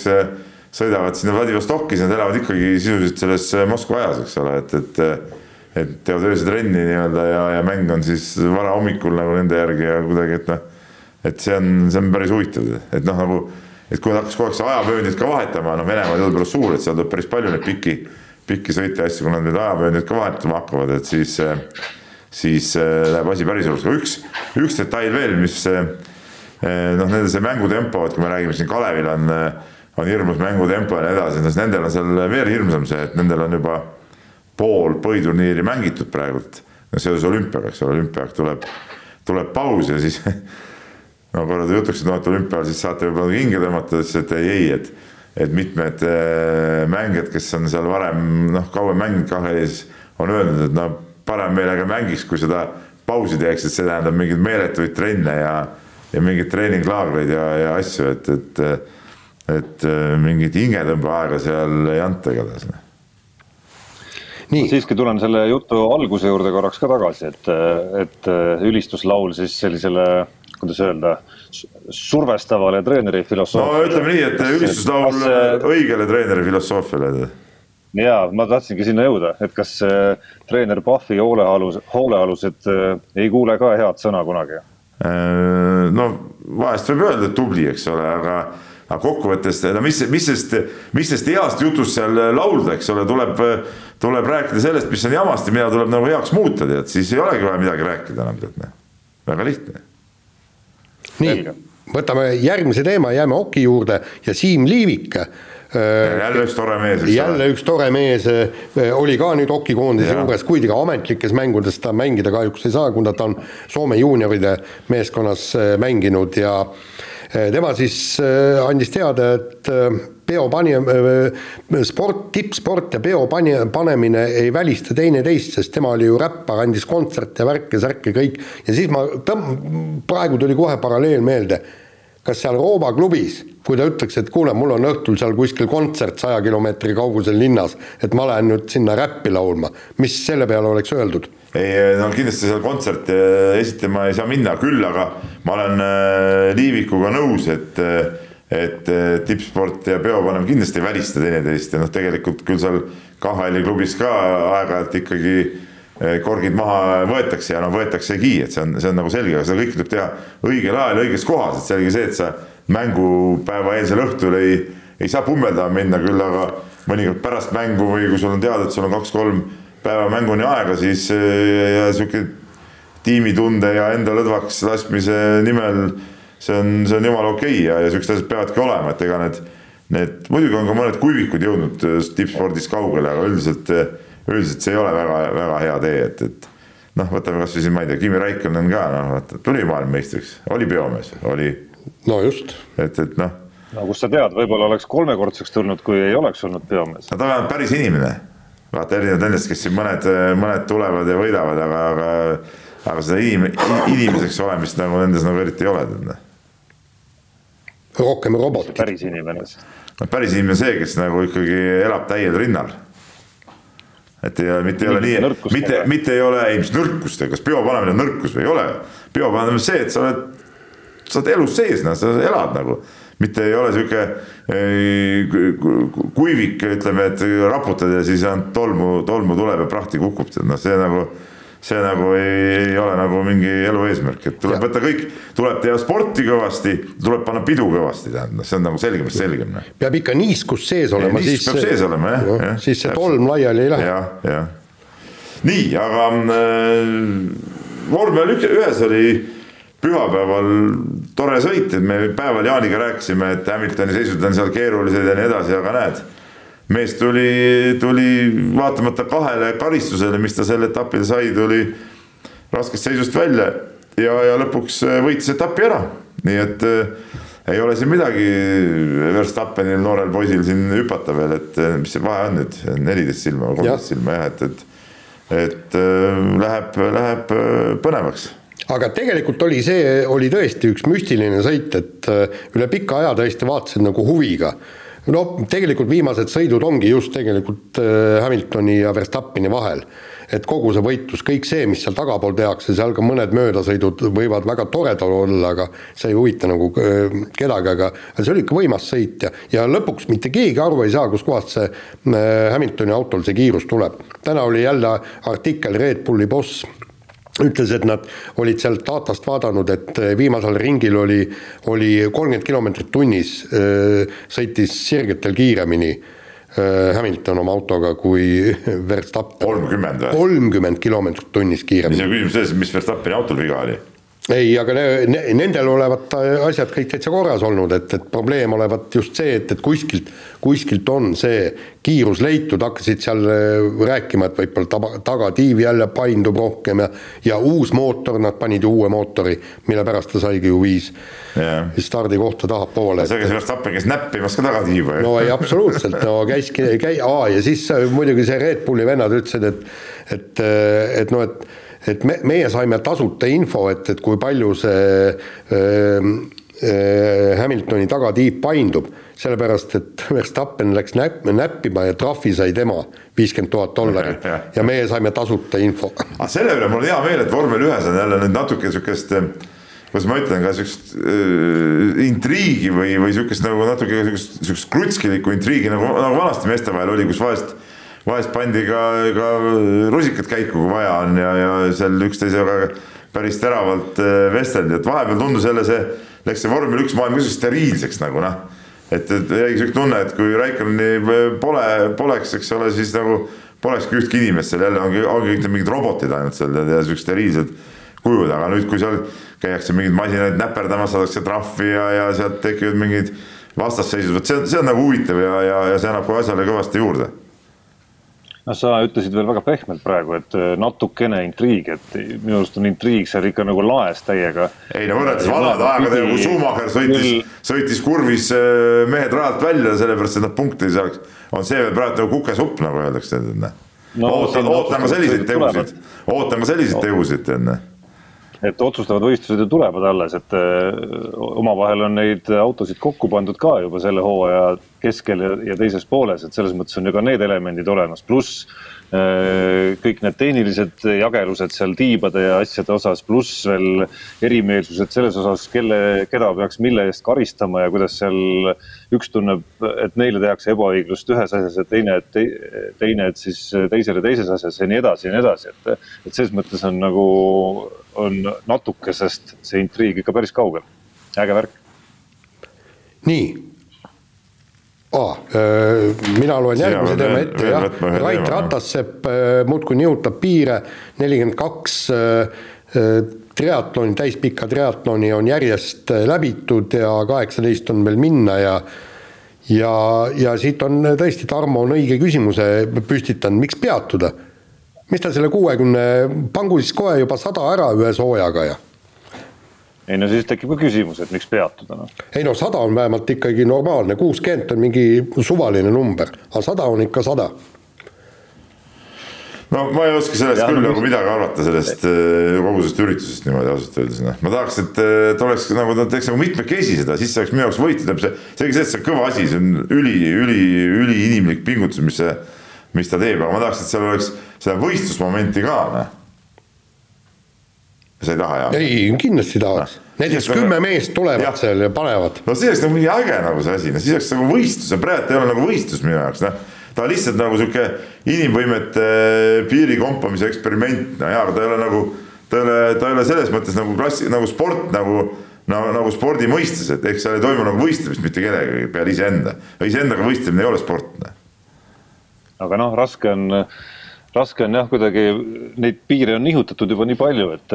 sõidavad sinna Vladivostoki, siis nad elavad ikkagi sisuliselt selles Moskva ajas, eks ole, et, et et teevad öösel trenni nii-öelda ja, ja mäng on siis varahommikul nagu nende järgi ja kuidagi, et noh, et see on, see on päris huvitav, et noh, nagu et kui nad hakkaks kogu aeg seda ajavööndit ka vahetama, noh, Venemaa teadupärast suur, et seal tuleb päris palju neid pikki pikki sõite ja asju, kui nad nüüd ajavööndit ka vahetama hakkavad, et siis, siis äh, läheb asi päris hulluks, aga üks, üks detail veel, mis äh, noh, nende see mängutempo, et kui me räägime siin Kalevil on, on hirmus mängutempo ja nii edasi, siis nendel on seal veel hirmsam see, et nendel on juba pool põhiturniiri mängitud praegult. no seoses olümpiaga, eks ole, olümpiaeg tuleb, tuleb paus ja siis no korra jutuks, et noh, et olümpial siis saate võib-olla hinge tõmmata, ütles, et ei, ei, et et mitmed äh, mängijad, kes on seal varem noh, kauem mänginud KHL-is, on öelnud, et no parem meelega mängiks, kui seda pausi teeks, et see tähendab mingeid meeletuid trenne ja, ja mingeid treeninglaagreid ja, ja asju, et, et et äh, mingit hingetõmbeaega seal ei anta igatahes nii. ma siiski tulen selle jutu alguse juurde korraks ka tagasi, et, et ülistuslaul siis sellisele, kuidas öelda, survestavale treeneri filosoofiale. no ütleme nii, et ülistuslaul kas, õigele treeneri filosoofiale. ja ma tahtsingi sinna jõuda, et kas äh, treener Pahvi hoolealus, hoolealused äh, ei kuule ka head sõna kunagi? Äh, no vahest võib öelda, et tubli, eks ole, aga aga kokkuvõttes, no mis, mis sest, mis sest heast jutust seal laulda, eks ole, tuleb, tuleb rääkida sellest, mis on jamasti, mida tuleb nagu heaks muuta, tead, siis ei olegi vaja midagi rääkida enam, tead, noh. väga lihtne nii, võtame järgmise teema, jääme hoki juurde ja Siim Liivik. Jälle üks tore mees, jälle üks tore mees, oli ka nüüd hokikoondise juures, kuigi ka ametlikes mängudes ta mängida kahjuks ei saa, kuna ta on Soome juunioride meeskonnas mänginud ja tema siis andis teada, et peo pani-, sport, tippsport ja peo pani-, panemine ei välista teineteist, sest tema oli ju räppar, andis kontserte, värke, särke, kõik. ja siis ma tõmb-, praegu tuli kohe paralleel meelde kas seal Rooma klubis, kui ta ütleks, et kuule, mul on õhtul seal kuskil kontsert saja kilomeetri kaugusel linnas, et ma lähen nüüd sinna räppi laulma, mis selle peale oleks öeldud? ei, no kindlasti seal kontserti esitlema ei saa minna, küll aga ma olen äh, Liivikuga nõus, et et tippsport ja peopanem kindlasti ei välista teineteist ja noh, tegelikult küll seal KHL-i klubis ka aeg-ajalt ikkagi Eh, korgid maha võetakse ja noh, võetaksegi, et see on, see on nagu selge, aga seda kõike tuleb teha õigel ajal, õiges kohas, et selge see, et sa mängupäeva eelsel õhtul ei, ei saa pummeldama minna, küll aga mõnikord pärast mängu või kui sul on teada, et sul on kaks-kolm päeva mänguni aega, siis eh, ja sihuke tiimitunde ja enda lõdvaks laskmise nimel see on, see on jumala okei okay ja, ja siuksed asjad peavadki olema, et ega need, need, muidugi on ka mõned kuivikud jõudnud eh, tippspordis kaugele, aga üldiselt üldiselt see ei ole väga, väga hea tee, et, et noh, võtame kasvõi siin, ma ei tea, Kimi Raikkonen ka noh, vaata tuli maailmameistriks, oli peomees, oli. no just. et, et noh. no kust sa tead, võib-olla oleks kolmekordseks tulnud, kui ei oleks olnud peomees. no ta on päris inimene, vaata erinevalt nendest, kes siin mõned, mõned tulevad ja võidavad, aga, aga, aga seda inim-, inimeseks olemist nagu nendes nagu eriti ei ole, tead noh. Rohkem robot. päris inimene. no päris inimene see, kes nagu ikkagi elab täiel rinnal et ei, mitte ei ole nii, mitte, mitte ei ole, ei mis nõrkust, kas peo panemine on nõrkus või ei ole. peo panemine on see, et sa oled, sa oled elus sees, noh, sa elad nagu. mitte ei ole sihuke kuivik, ütleme, et raputad ja siis ainult tolmu, tolmu tuleb ja prahti kukub, noh, see nagu see nagu ei, ei ole nagu mingi elu eesmärk, et tuleb võtta kõik, tuleb teha sporti kõvasti, tuleb panna pidu kõvasti, tähendab, see on nagu selgemast selgem. Noh. peab ikka niiskus sees olema. niiskus peab sees olema jah ja,, jah. siis see tolm laiali ei lähe. jah, jah. nii, aga äh, vormel ühes oli pühapäeval tore sõit, et me päeval Jaaniga rääkisime, et Hamiltoni seisud on seal keerulised ja nii edasi, aga näed mees tuli, tuli vaatamata kahele karistusele, mis ta sel etapil sai, tuli raskest seisust välja ja, ja lõpuks võitis etapi ära, nii et äh, ei ole siin midagi Verstappenil, noorel poisil siin hüpata veel, et äh, mis see vahe on nüüd, neliteist silma kolmteist silma jah, et, et et äh, läheb, läheb äh, põnevaks. Aga tegelikult oli see, oli tõesti üks müstiline sõit, et äh, üle pika aja tõesti vaatasin nagu huviga no tegelikult viimased sõidud ongi just tegelikult äh, Hamiltoni ja Verstappeni vahel. et kogu see võitlus, kõik see, mis seal tagapool tehakse, seal ka mõned möödasõidud võivad väga toredad olla, aga see ei huvita nagu äh, kedagi, aga see oli ikka võimas sõit ja, ja lõpuks mitte keegi aru ei saa, kuskohast see äh, Hamiltoni autol see kiirus tuleb. täna oli jälle artikkel Red Bulli boss ütles, et nad olid sealt datast vaadanud, et eh, viimasel ringil oli, oli kolmkümmend kilomeetrit tunnis, eh, sõitis sirgetel kiiremini eh, Hamilton oma autoga kui Verstappen. kolmkümmend või? kolmkümmend kilomeetrit tunnis kiiremini. mis on küsimus selles, mis Verstappeni autol viga oli? Ei, aga ne, ne, nendel olevat asjad kõik täitsa korras olnud, et, et probleem olevat just see, et, et kuskilt, kuskilt on see kiirus leitud, hakkasid seal äh, rääkima, et võib-olla taba, tagatiiv jälle paindub rohkem ja ja uus mootor, nad panid ju uue mootori, mille pärast ta saigi ju viis yeah. stardikohta tahapoole. see, kes Verstappen käis näppimas ka tagatiiva. no ei, absoluutselt, no käiski, käi-, aa ja siis muidugi see Red Bulli vennad ütlesid, et et, et noh, et et me, meie saime tasuta info, et, et kui palju see äh, äh, Hamiltoni tagatiib paindub, sellepärast et Verstappen läks näpp, näppima ja trahvi sai tema, viiskümmend tuhat dollarit. Ja meie saime tasuta info. aga selle üle mul on hea meel, et vormel ühes on jälle nüüd natuke niisugust kuidas ma ütlen, ka siukest äh, intriigi või, või siukest nagu natuke siukest, siukest krutskilikku intriigi nagu, nagu vanasti meeste vahel oli, kus vahest vahest pandi ka, ka rusikad käiku, kui vaja on ja, ja seal üksteisega päris teravalt äh, vesteldi, et vahepeal tundus jälle see, läks see vormel üks maailm kuidagi steriilseks nagu noh. et, et jäigi siuke tunne, et kui Raikkoneni pole, poleks, eks ole, siis nagu polekski ühtki inimest seal. Jälle ongi, ongi kõik mingid robotid ainult seal ja siuksed steriilsed kujud, aga nüüd, kui seal käiakse mingeid masinaid näperdamas, saadakse trahvi ja, ja sealt tekivad mingid vastasseisus, vot see, see on nagu huvitav ja, ja, ja see annab kohe asjale kõvasti juurde noh, sa ütlesid veel väga pehmelt praegu, et äh, natukene intriig, et minu arust on intriig seal ikka nagu laes täiega. ei no võrreldes vanade aegadega, kui Schumacher sõitis, sõitis kurvis äh, mehed rajalt välja, sellepärast et nad punkte ei saaks, on see veel praegu nagu kukesupp, nagu öeldakse, tead no,. ootan, ootan ka selliseid tegusid, ootan ka selliseid tegusid, tead et otsustavad võistlused ju tulevad alles, et äh, omavahel on neid autosid kokku pandud ka juba selle hooaja keskel ja, ja teises pooles, et selles mõttes on ju ka need elemendid olemas, pluss äh, kõik need tehnilised jagelused seal tiibade ja asjade osas, pluss veel erimeelsused selles osas, kelle, keda peaks mille eest karistama ja kuidas seal üks tunneb, et neile tehakse ebaõiglust ühes asjas ja teine, et te, teine, et siis teisele teises asjas ja nii edasi ja nii edasi, et, et selles mõttes on nagu on natukesest see intriig ikka päris kaugel, äge värk. nii. Ah,. mina loen järgmise teema ette jah, Rait Ratassepp muudkui nihutab piire, nelikümmend kaks triatloni, täispika triatloni on järjest läbitud ja kaheksateist on veel minna ja ja, ja siit on tõesti, Tarmo on õige küsimuse püstitanud, miks peatuda mis ta selle kuuekümne, pangu siis kohe juba sada ära ühe soojaga ja. ei no siis tekib ka küsimus, et miks peatuda noh. ei no sada on vähemalt ikkagi normaalne, kuuskümmend on mingi suvaline number, aga sada on ikka sada no ma ei oska sellest ja, küll nagu midagi arvata, sellest äh, kogu sellest üritusest niimoodi ausalt öeldes, noh. ma tahaks, et, et oleks nagu nad teeks nagu mitmekesi seda, siis see oleks minu jaoks võit, tähendab see, seegi see, et see on kõva asi, see on üli, üli, üliinimlik pingutus, mis see mis ta teeb, aga ma tahaks, et seal oleks seda võistlusmomenti ka, noh. sa ei taha, jah? ei, kindlasti tahaks no.. näiteks kümme meest tulevad jah. seal ja panevad. no siis oleks nagu mingi äge nagu see asi, no siis oleks nagu võistlus, praegu ei ole nagu võistlus minu jaoks, noh. ta on lihtsalt nagu sihuke inimvõimete piiri kompamise eksperiment, no jaa, aga ta ei ole nagu, ta ei ole, ta ei ole selles mõttes nagu klassi, nagu sport nagu nagu, nagu spordi mõistes, et eks seal ei toimu nagu võistlemist mitte kellegagi peale iseenda. iseendaga võistlemine ei ole sport. Aga noh, raske on, raske on jah, kuidagi neid piire on nihutatud juba nii palju, et,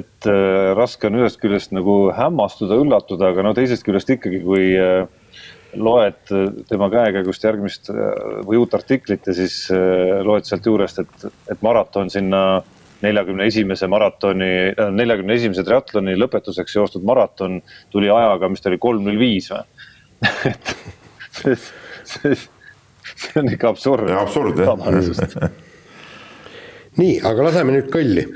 et raske on ühest küljest nagu hämmastuda, üllatuda, aga no teisest küljest ikkagi, kui loed tema käekäigust järgmist või uut artiklit ja siis loed sealt juurest, et, et maraton sinna neljakümne esimese maratoni, neljakümne esimese triatloni lõpetuseks joostud maraton tuli ajaga, mis ta oli, kolm null viis või? Et see, see, see on ikka absurd. absurd jah. nii, aga laseme nüüd kõlli.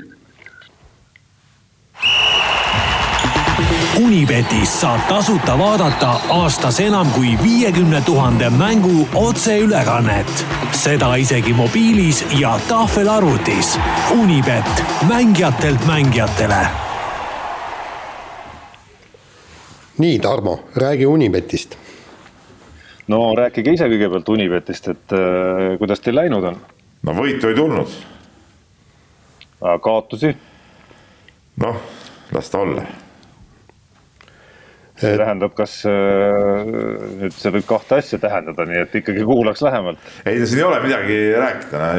Unibetis saab tasuta vaadata aastas enam kui viiekümne tuhande mängu otseülekannet. seda isegi mobiilis ja tahvelarvutis. Unibet, mängijatelt mängijatele. nii, Tarmo, räägi Unibetist no rääkige ise kõigepealt Unibetist, et äh, kuidas teil läinud on? no võitu ei tulnud. kaotusi? noh, las ta olla. see tähendab, kas äh, nüüd see võib kahte asja tähendada, nii et ikkagi kuulaks lähemalt. ei siin ei ole midagi rääkida,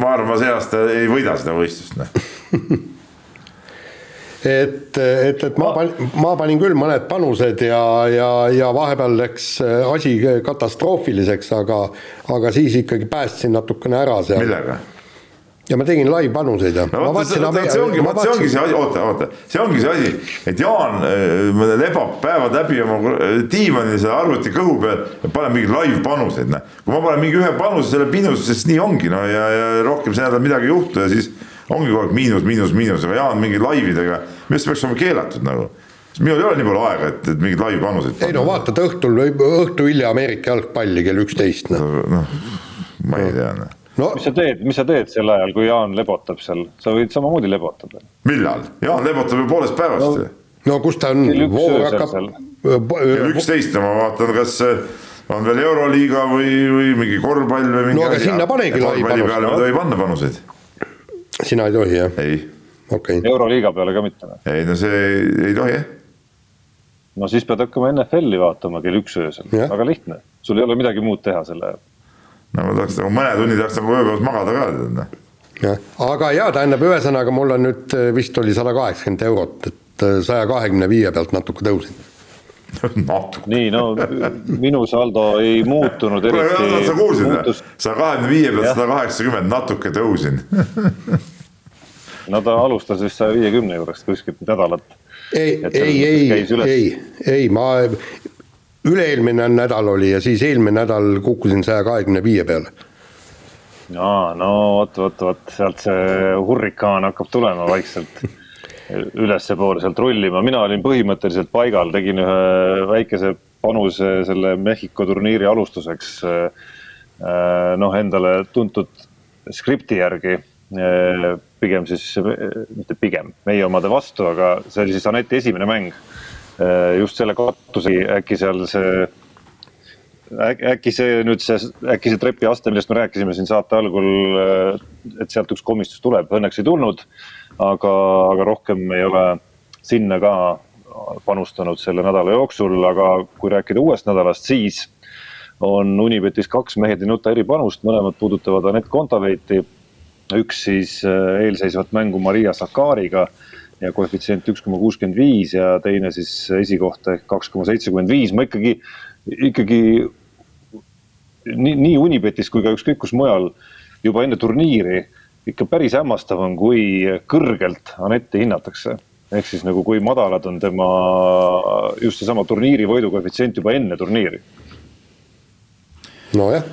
ma arvan, ma see aasta ei võida seda võistlust, noh et, et, et ma panin, ma panin küll mõned panused ja, ja, ja vahepeal läks asi katastroofiliseks, aga, aga siis ikkagi päästsin natukene ära seal. millega? ja ma tegin live-panuseid ja no,. see ongi, vot see ongi see asi, oota, oota, see ongi see asi, et Jaan äh, lebab päevad läbi oma diivanil selle arvuti kõhu peal ja paneb mingeid live-panuseid, noh. kui ma panen mingi ühe panuse selle pinuse, siis nii ongi, no ja, ja rohkem see nädal midagi ei juhtu ja siis ongi kogu aeg miinus, miinus, miinus, aga Jaan mingi laividega, minu arust peaks olema keelatud nagu minul ei ole nii palju aega, et, et mingeid laivi panuseid ei no vaatad õhtul, õhtu hilja Ameerika jalgpalli kell üksteist noh no, ma ei tea noh no.. mis sa teed, mis sa teed sel ajal, kui Jaan lebotab seal, sa võid samamoodi lebotada. millal? Jaan lebotab ju poolest päevast no, no kus ta on? voor hakkab. kell üksteist ja ma vaatan, kas on veel Euroliiga või, või mingi korvpall või mingi no aga asi. sinna panegi laivi peale ei panna panuseid sina ei tohi, jah? ei. okei okay.. euroliiga peale ka mitte? ei no see ei, ei tohi, jah. no siis pead hakkama NFL-i vaatama kell üks öösel, väga lihtne, sul ei ole midagi muud teha selle ajal. no ma tahaks nagu mõne tunni tahaks nagu ööpäevas magada ka, tead noh. jah, aga jaa, tähendab, ühesõnaga mul on nüüd vist oli sada kaheksakümmend eurot, et äh, saja kahekümne viie pealt natuke tõusin. natuke. nii, no minu saldo ei muutunud eriti. sa kuulsid või? sa kahekümne viie pealt sada kaheksakümmend natuke tõusin no ta alustas vist saja viiekümne juurest kuskilt nädalat. ei, ei, ei, ei, ei, ma üle-eelmine nädal oli ja siis eelmine nädal kukkusin saja kahekümne viie peale. aa, no vot, vot, vot sealt see hurrikaan hakkab tulema vaikselt ülespoole sealt rullima, mina olin põhimõtteliselt paigal, tegin ühe väikese panuse selle Mehhiko turniiri alustuseks. noh, endale tuntud skripti järgi, pigem siis, mitte pigem, meie omade vastu, aga see oli siis Aneti esimene mäng Äh, just selle katusega, äkki seal see, äkki see nüüd see, äkki see trepiaste, millest me rääkisime siin saate algul, äh, et sealt üks komistus tuleb, õnneks ei tulnud. Aga, aga rohkem ei ole sinna ka panustanud selle nädala jooksul, aga kui rääkida uuest nädalast, siis on Unibetis kaks mehed ei nuta eripanust, mõlemad puudutavad Anett Kontaveiti. üks siis äh, eelseisvat mängu Maria Sakariga ja koefitsient üks koma kuuskümmend viis ja teine siis esikoht ehk kaks koma seitsekümmend viis, ma ikkagi, ikkagi nii, nii Unibetis kui ka ükskõik kus mujal juba enne turniiri ikka päris hämmastav on, kui kõrgelt Anetti hinnatakse. ehk siis nagu kui madalad on tema just seesama turniiri võidu koefitsient juba enne turniiri. nojah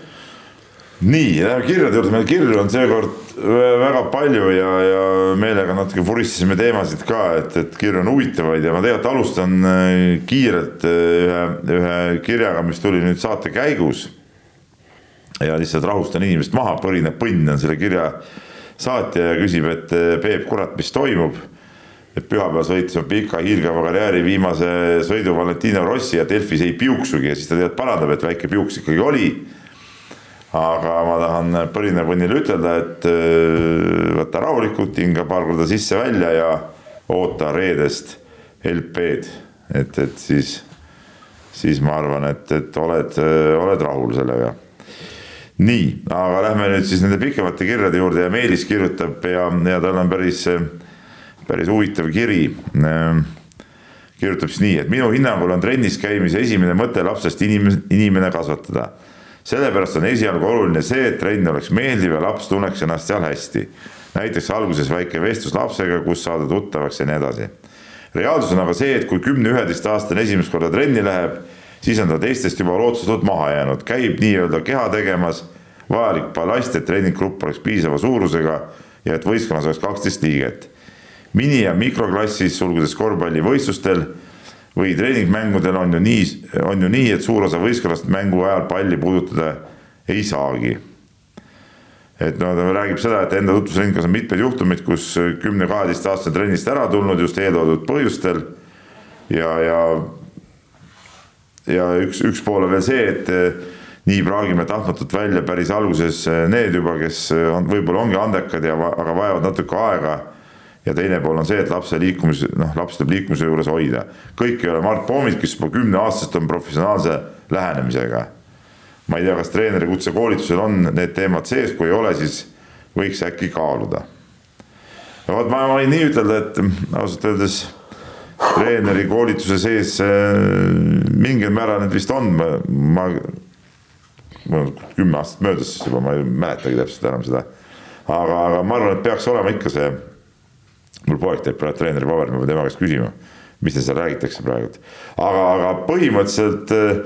nii, läheme kirjade juurde, meil kirju on seekord väga palju ja, ja meelega natuke vuristasime teemasid ka, et, et kirju on huvitavaid ja ma tegelikult alustan äh, kiirelt äh, ühe, ühe kirjaga, mis tuli nüüd saate käigus. ja lihtsalt rahustan inimest maha, põrine põnn on selle kirja saatja ja küsib, et äh, Peep, kurat, mis toimub? Et pühapäeval sõitsime pika hiilgava karjääri viimase sõidu Valentino Rossi ja Delfis ei piuksugi. Ja siis ta tead parandab, et väike piuks ikkagi oli. Aga ma tahan Põrine-Põnnile ütelda, et äh, võta rahulikult, hinga paar korda sisse-välja ja oota reedest LP-d, et, et siis, siis ma arvan, et, et oled, oled rahul sellega. Nii, aga lähme nüüd siis nende pikemate kirjade juurde ja Meelis kirjutab ja, ja tal on päris, päris huvitav kiri. kirjutab siis nii, et minu hinnangul on trennis käimise esimene mõte lapsest inimene, inimene kasvatada sellepärast on esialgu oluline see, et trenn oleks meeldiv ja laps tunneks ennast seal hästi. näiteks alguses väike vestlus lapsega, kus saada tuttavaks ja nii edasi. reaalsus on aga see, et kui kümne-üheteistaastane esimest korda trenni läheb, siis on ta teistest juba lootusetult maha jäänud, käib nii-öelda keha tegemas, vajalik ballast, et treeninggrupp oleks piisava suurusega ja et võistkonnas oleks kaksteist liiget. mini- ja mikroklassis, sulgudes korvpallivõistlustel või treeningmängudel on ju nii, on ju nii, et suur osa võistkonnast mängu ajal palli puudutada ei saagi. et no ta räägib seda, et enda tutvusringkonnas on mitmeid juhtumeid, kus kümne-kaheteistaastane trennist ära tulnud just eeltoodud põhjustel. ja, ja, ja üks, üks pool on veel see, et nii praagime tahtmatult välja päris alguses need juba, kes on, võib-olla ongi andekad ja, aga vajavad natuke aega ja teine pool on see, et lapse liikumise, noh, laps tuleb liikumise juures hoida. kõik ei ole Mart Poomid, kes juba kümneaastast on professionaalse lähenemisega. ma ei tea, kas treeneri kutsekoolitusel on need teemad sees, kui ei ole, siis võiks äkki kaaluda. vot, ma võin nii ütelda, et ausalt öeldes treeneri koolituse sees äh, mingil määral need vist on, ma, ma, mul on kümme aastat möödas juba, ma ei mäletagi täpselt enam seda. aga, aga ma arvan, et peaks olema ikka see mul poeg teeb praegu treeneri paberit, ma pean tema käest küsima, mis seal räägitakse praegu. aga, aga põhimõtteliselt äh,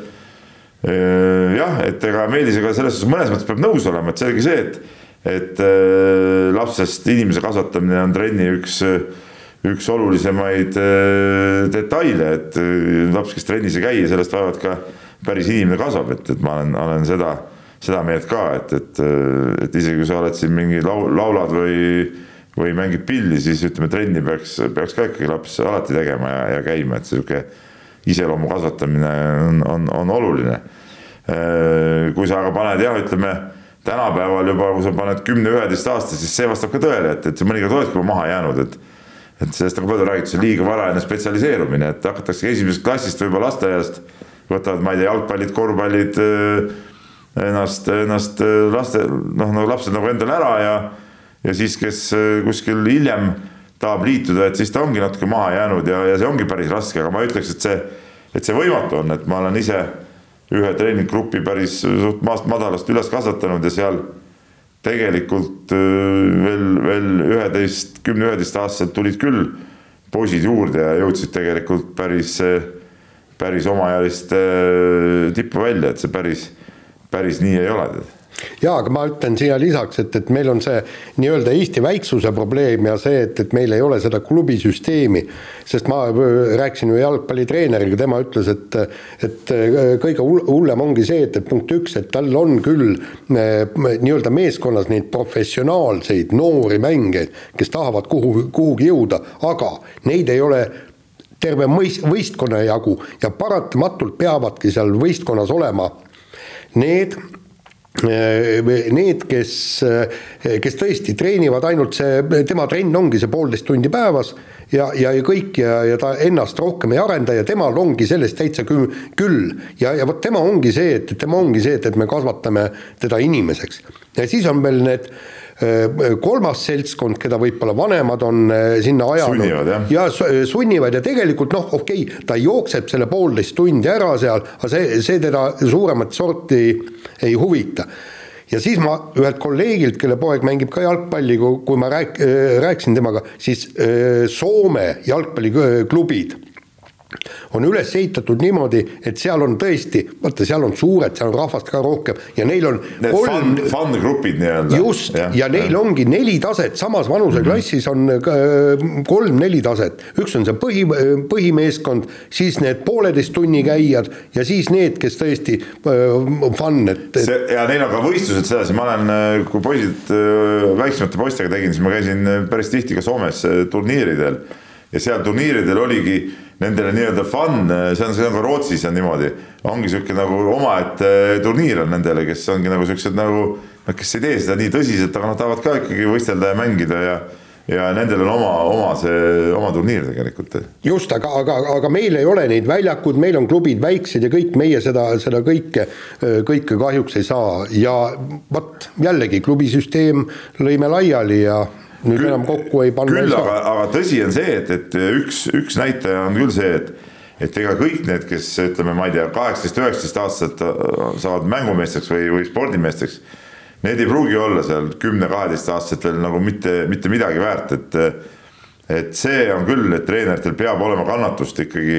äh, jah, et ega Meelisega selles suhtes mõnes mõttes peab nõus olema, et selge see, et, et äh, lapsest inimese kasvatamine on trenni üks üks olulisemaid äh, detaile, et äh, laps, kes trennis ei käi, sellest vaevalt ka päris inimene kasvab, et, et ma olen, olen seda, seda meelt ka, et, et, et isegi kui sa oled siin mingi laul, laulad või või mängib pilli, siis ütleme, trenni peaks, peaks ka ikkagi laps alati tegema ja, ja käima, et sihuke iseloomu kasvatamine on, on, on oluline. Äh, kui sa aga paned jah, ütleme tänapäeval juba, kui sa paned kümne-üheteist aasta, siis see vastab ka tõele, et, et mõnikord oledki juba maha jäänud, et et sellest on ka palju räägitud, see liiga varajane spetsialiseerumine, et hakatakse esimesest klassist võib-olla lasteaiast, võtavad, ma ei tea, jalgpallid, korvpallid äh, ennast, ennast äh, laste, noh, nagu lapsed nagu endale ära ja ja siis, kes äh, kuskil hiljem tahab liituda, et siis ta ongi natuke maha jäänud ja, ja see ongi päris raske, aga ma ütleks, et see, et see võimatu on, et ma olen ise ühe treeninggrupi päris suht maast madalast üles kasvatanud ja seal tegelikult veel, veel üheteist, kümne, üheteistaastaselt tulid küll poisid juurde ja jõudsid tegelikult päris, päris omaealiste tippu välja, et see päris, päris nii ei ole. Jaa, aga ma ütlen siia lisaks, et, et meil on see nii-öelda Eesti väiksuse probleem ja see, et, et meil ei ole seda klubisüsteemi, sest ma rääkisin ju jalgpallitreeneriga, tema ütles, et et kõige hullem ongi see, et, et punkt üks, et tal on küll nii-öelda meeskonnas neid professionaalseid noori mängijaid, kes tahavad kuhu, kuhugi jõuda, aga neid ei ole terve mõis-, võistkonna jagu ja paratamatult peavadki seal võistkonnas olema need Äh, need, kes, äh, kes tõesti treenivad ainult see, tema trenn ongi see poolteist tundi päevas ja, ja, ja kõik ja, ja ta ennast rohkem ei arenda ja temal ongi sellest täitsa küll, küll. ja, ja vot tema ongi see, et tema ongi see, et, et me kasvatame teda inimeseks. ja siis on veel need Äh, kolmas seltskond, keda võib-olla vanemad on äh, sinna ajanud. ja äh, sunnivad ja tegelikult noh, okei okay,, ta jookseb selle poolteist tundi ära seal, aga see, see teda suuremat sorti ei huvita ja siis ma ühelt kolleegilt, kelle poeg mängib ka jalgpalli, kui ma rääk-, rääkisin temaga, siis Soome jalgpalliklubid on üles ehitatud niimoodi, et seal on tõesti, vaata, seal on suured, seal on rahvast ka rohkem ja neil on Need kolm fun, fun-grupid nii-öelda. just, ja, ja neil ja. ongi neli taset, samas vanuseklassis on äh, kolm-neli taset. üks on see põhi, põhimeeskond, siis need pooleteist tunni käijad ja siis need, kes tõesti äh, fun, et, et.... see ja neil on ka võistlused sedasi, ma olen, äh, kui poisid väiksemate poistega tegin, siis ma käisin päris tihti ka Soomes turniiridel ja seal turniiridel oligi nendele nii-öelda fun, see on, see on ka Rootsis on niimoodi, ongi sihuke nagu omaette turniir on nendele, kes ongi nagu siuksed nagu, noh, kes ei tee seda nii tõsiselt, aga nad tahavad ka ikkagi võistelda ja mängida ja ja nendel on oma, oma see, oma turniir tegelikult. just, aga, aga, aga meil ei ole neid väljakud, meil on klubid väiksed ja kõik meie seda, seda kõike, kõike kahjuks ei saa ja vot jällegi klubisüsteem lõime laiali ja nüüd küll, enam kokku ei panna. küll, aga, aga tõsi on see, et, et üks, üks näitaja on küll see, et et ega kõik need, kes ütleme, ma ei tea, kaheksateist, üheksateist aastased äh, saavad mängumeesteks või, või spordimeesteks, need ei pruugi olla seal kümne-kaheteistaastased veel nagu mitte, mitte midagi väärt, et et see on küll, et treeneritel peab olema kannatust ikkagi,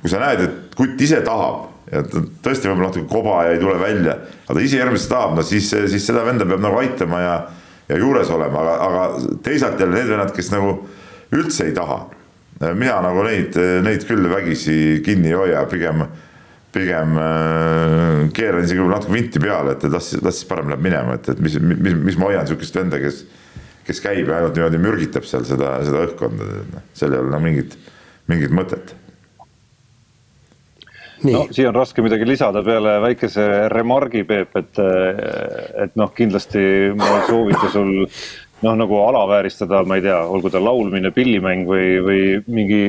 kui sa näed, et kutt ise tahab ja tõesti võib-olla natuke koba ja ei tule välja, aga ta ise järgmist tahab, no siis, siis seda venda peab nagu aitama ja ja juures olema, aga, aga teisalt jälle need vennad, kes nagu üldse ei taha. mina nagu neid, neid küll vägisi kinni ei hoia, pigem, pigem äh, keeran isegi natuke vinti peale, et las, las siis parem läheb minema, et, et mis, mis, mis ma hoian sihukest venda, kes, kes käib ja ainult niimoodi mürgitab seal seda, seda õhkkonda, noh, seal ei ole nagu mingit, mingit mõtet no siia on raske midagi lisada peale väikese remargi, Peep, et, et noh, kindlasti ma ei soovita sul noh, nagu alavääristada, ma ei tea, olgu ta laulmine, pillimäng või, või mingi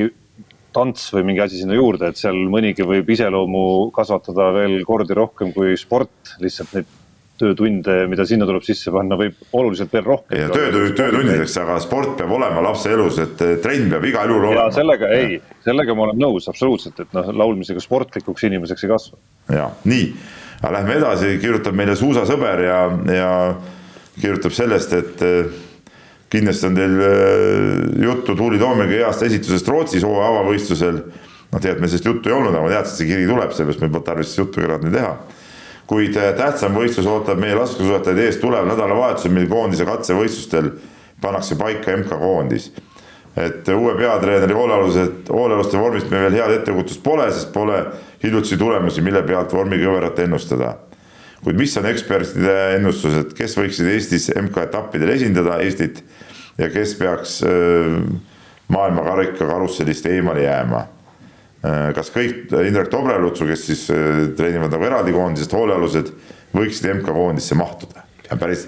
tants või mingi asi sinna juurde, et seal mõnigi võib iseloomu kasvatada veel kordi rohkem kui sport, lihtsalt neid töötunde, mida sinna tuleb sisse panna, võib oluliselt veel rohkem. ja töö, töötundideks, aga sport peab olema lapse elus, et trenn peab igal juhul olema. sellega ei, sellega ma olen nõus absoluutselt, et noh, laulmisega sportlikuks inimeseks ei kasva. ja nii, aga lähme edasi, kirjutab meile suusasõber ja, ja kirjutab sellest, et eh, kindlasti on teil eh, juttu Tuuli Toomiga heast esitusest Rootsis hooaja avavõistlusel. noh, tegelikult meil sellest juttu ei olnud, aga ma teadsin, et see kiri tuleb, sellepärast meil polnud tarvis juttu eraldi teha kuid äh, tähtsam võistlus ootab meie laskesuusatajaid ees tuleval nädalavahetusel, mil koondise katsevõistlustel pannakse paika MK-koondis. et uue peatreeneri hoolealused, hoolealuste vormist meil veel head ettekujutust pole, sest pole hiljutisi tulemusi, mille pealt vormikõverat ennustada. kuid mis on ekspertide ennustused, kes võiksid Eestis MK-etappidel esindada Eestit ja kes peaks äh, maailmakarika karussellist eemale jääma kas kõik Indrek Tobrelutsu, kes siis äh, treenivad nagu eraldi koondisest, hoolealused, võiksid MK-koondisse mahtuda? päris,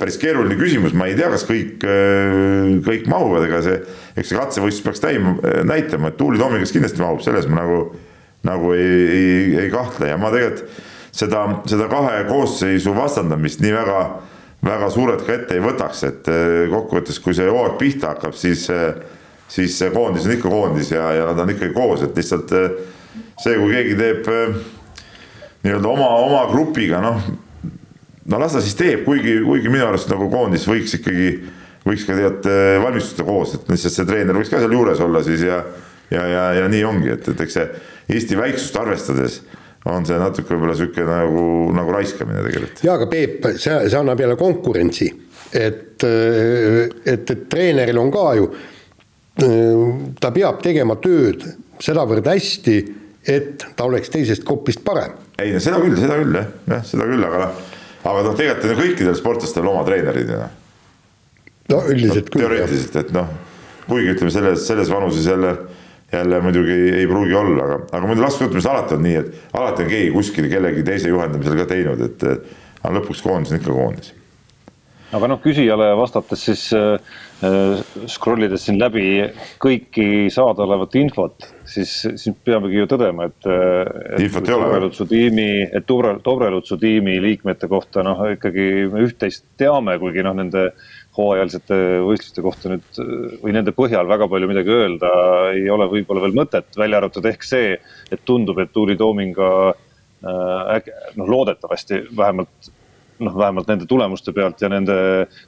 päris keeruline küsimus, ma ei tea, kas kõik, äh, kõik mahuvad, ega see, eks see katsevõistlus peaks täim-, näitama, et Tuuli Toomikas kindlasti mahub, selles ma nagu, nagu ei, ei, ei kahtle. Ja ma tegelikult seda, seda kahe koosseisu vastandamist nii väga, väga suurelt ka ette ei võtaks, et kokkuvõttes, kui see hooaeg pihta hakkab, siis siis koondis on ikka koondis ja, ja nad on ikkagi koos, et lihtsalt eh, see, kui keegi teeb äh, nii-öelda oma, oma grupiga, noh, no las ta siis teeb, kuigi, kuigi minu arust nagu koondis võiks ikkagi, võiks ka tead äh, valmistuda koos, et lihtsalt see treener võiks ka seal juures olla siis ja ja, ja, ja nii ongi, et, et eks see Eesti väiksust arvestades on see natuke võib-olla sihuke nagu, nagu raiskamine tegelikult. ja aga Peep, see, see annab jälle konkurentsi, et, et, et treeneril on ka ju, ta peab tegema tööd sedavõrd hästi, et ta oleks teisest grupist parem. ei seda küll, seda küll jah, jah, seda küll, aga noh, aga noh, tegelikult on kõikidel sportlastel oma treenerid ju noh. no üldiselt no, küll. teoreetiliselt, et noh, kuigi ütleme selles, selles vanuses jälle jälle muidugi ei, pruugi olla, aga, aga muidu laskesuusatamises alati on nii, et alati on keegi kuskil kellegi teise juhendamisel ka teinud, et aga lõpuks koondis on ikka koondis. Aga noh, küsijale vastates siis äh, äh scroll ides siin läbi kõiki saadaolevat infot, siis, siis peamegi ju tõdema, et, et. infot ei ole. tiimi, et Dobrelutsu tiimi liikmete kohta noh, ikkagi üht-teist teame, kuigi noh, nende hooajalisete võistluste kohta nüüd või nende põhjal väga palju midagi öelda ei ole võib-olla veel mõtet, välja arvatud ehk see, et tundub, et Tuuli Toominga äh, noh, loodetavasti vähemalt noh, vähemalt nende tulemuste pealt ja nende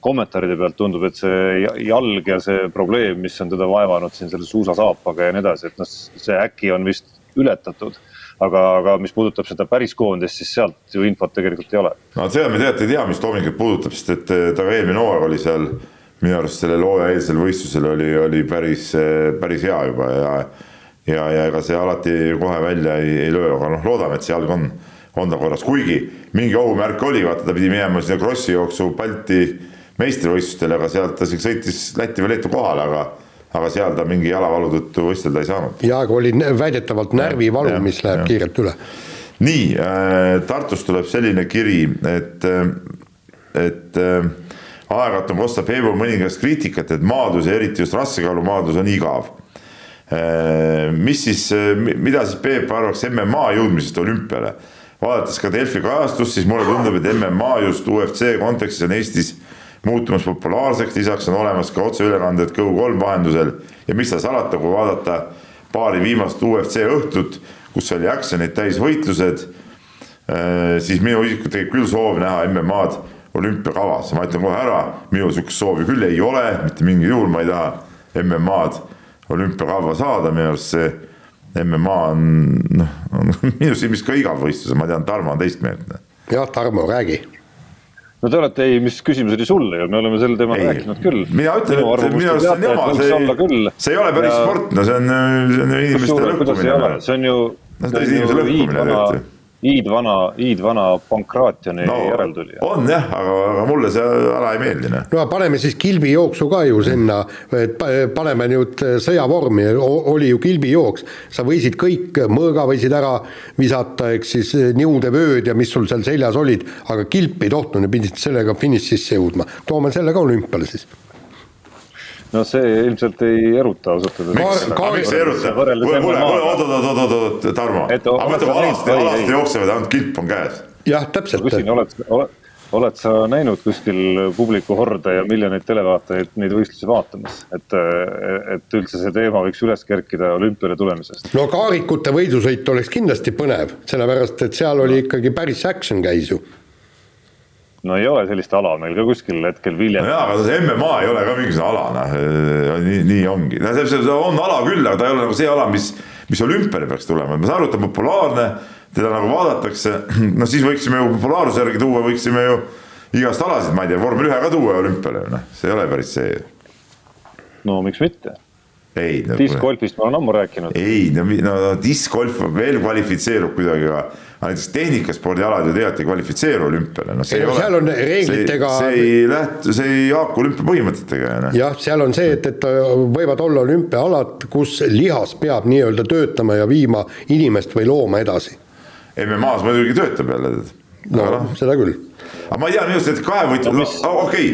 kommentaaride pealt tundub, et see jalg ja see probleem, mis on teda vaevanud siin selle suusasaapaga ja nii edasi, et noh, see äkki on vist ületatud. Aga, aga mis puudutab seda päris koondist, siis sealt ju infot tegelikult ei ole. no seda me tegelikult ei tea, mis Toomingut puudutab, sest et eh, ta ka eelmine hooaeg oli seal. Minu arust sellel hooajaeelsel võistlusel oli, oli päris, eh, päris hea juba ja ja, ja ega see alati kohe välja ei, ei löö, aga noh, loodame, et see jalg on, on ta korras, kuigi mingi ohumärk oli, vaata ta pidi minema sinna krossi jooksu Balti meistrivõistlustele, aga sealt ta sõitis Lätti või Leetu kohale, aga aga seal ta mingi jalavalu tõttu võistelda ei saanud. ja, aga oli väidetavalt närvivalu, mis läheb ja. kiirelt üle. nii äh,, Tartust tuleb selline kiri, et, et äh, aeg-ajalt on Costa Peebo mõningast kriitikat, et maadlus ja eriti just rassekaalumaadlus on igav äh,. mis siis, mida siis Peep arvaks MMA jõudmisest olümpiale? Vaadates ka Delfi kajastust, siis mulle tundub, et MMA just UFC kontekstis on Eestis muutumas populaarseks, lisaks on olemas ka otseülekanded Go3 vahendusel. Ja mis seal salata, kui vaadata paari viimast UFC õhtut, kus oli action'id täis võitlused, äh, siis minu isiklikult tekib küll soov näha MM-ad olümpiakavas, ma ütlen kohe ära, minul sihukest soovi küll ei ole, mitte mingil juhul ma ei taha MM-ad olümpiakava saada, minu arust see MMA on noh, on minu silmis ka igav võistlus, ma tean, Tarmo on teist meelt. jah, Tarmo, räägi no te olete, ei, mis küsimus oli sulle ju, me oleme sel teemal ei, rääkinud küll. mina ütlen, et minu arust see on jama, see ei, see ei ole päris ja... sport, no see on, see on inimeste lõhkumine. see on ju. no see on inimeste lõhkumine tegelikult iidvana, iidvana Pankraationi no, järeltulija. on jah, aga, aga mulle see ala ei meeldi. noh. no paneme siis kilbijooksu ka ju sinna, et paneme nüüd sõjavormi, oli ju kilbijooks, sa võisid kõik, mõõga võisid ära visata, ehk siis niudevööd ja mis sul seal seljas olid, aga kilpi ei tohtinud ja pidid sellega finišisse jõudma. toome selle ka olümpiale siis no see ilmselt ei eruta ausalt öeldes. miks, ei eruta? kuule, kuule, oot, oot, oot, oot, oot, Tarmo, aga mõtle, alasti, alasti jooksevad, ainult kilp on käes. jah, täpselt. küsin, oled, oled, oled sa näinud kuskil publiku horde ja miljoneid televaatajaid neid võistlusi vaatamas, et, et üldse see teema võiks üles kerkida olümpiale tulemisest? no kaarikute võidusõit oleks kindlasti põnev, sellepärast et seal oli ikkagi päris action käis ju no ei ole sellist ala meil ka kuskil hetkel no jaa, aga see MMA ei ole ka mingisugune ala, noh, nii, nii ongi. no see, on ala küll, aga ta ei ole nagu see ala, mis, mis olümpiale peaks tulema, ma saan aru, et ta on populaarne, teda nagu vaadatakse, no siis võiksime ju populaarsuse järgi tuua, võiksime ju igast alasid, ma ei tea, vormel ühe ka tuua olümpiale, noh, see ei ole päris see. no miks mitte ei no,. diskgolfist ma olen ammu rääkinud. ei no, no, no diskgolf veel kvalifitseerub kuidagi, aga näiteks tehnikaspordialad ju tegelikult ei kvalifitseeru olümpiale, noh see ei, ei ole. seal on reeglitega. see ei lähtu, see ei haaku olümpia põhimõtetega. Noh. jah, seal on see, et, et võivad olla olümpiaalad, kus lihas peab nii-öelda töötama ja viima inimest või looma edasi. MM-as muidugi töötab jälle. no no. seda küll. aga ma ei tea, minu arust need kahevõitjad no,, okei.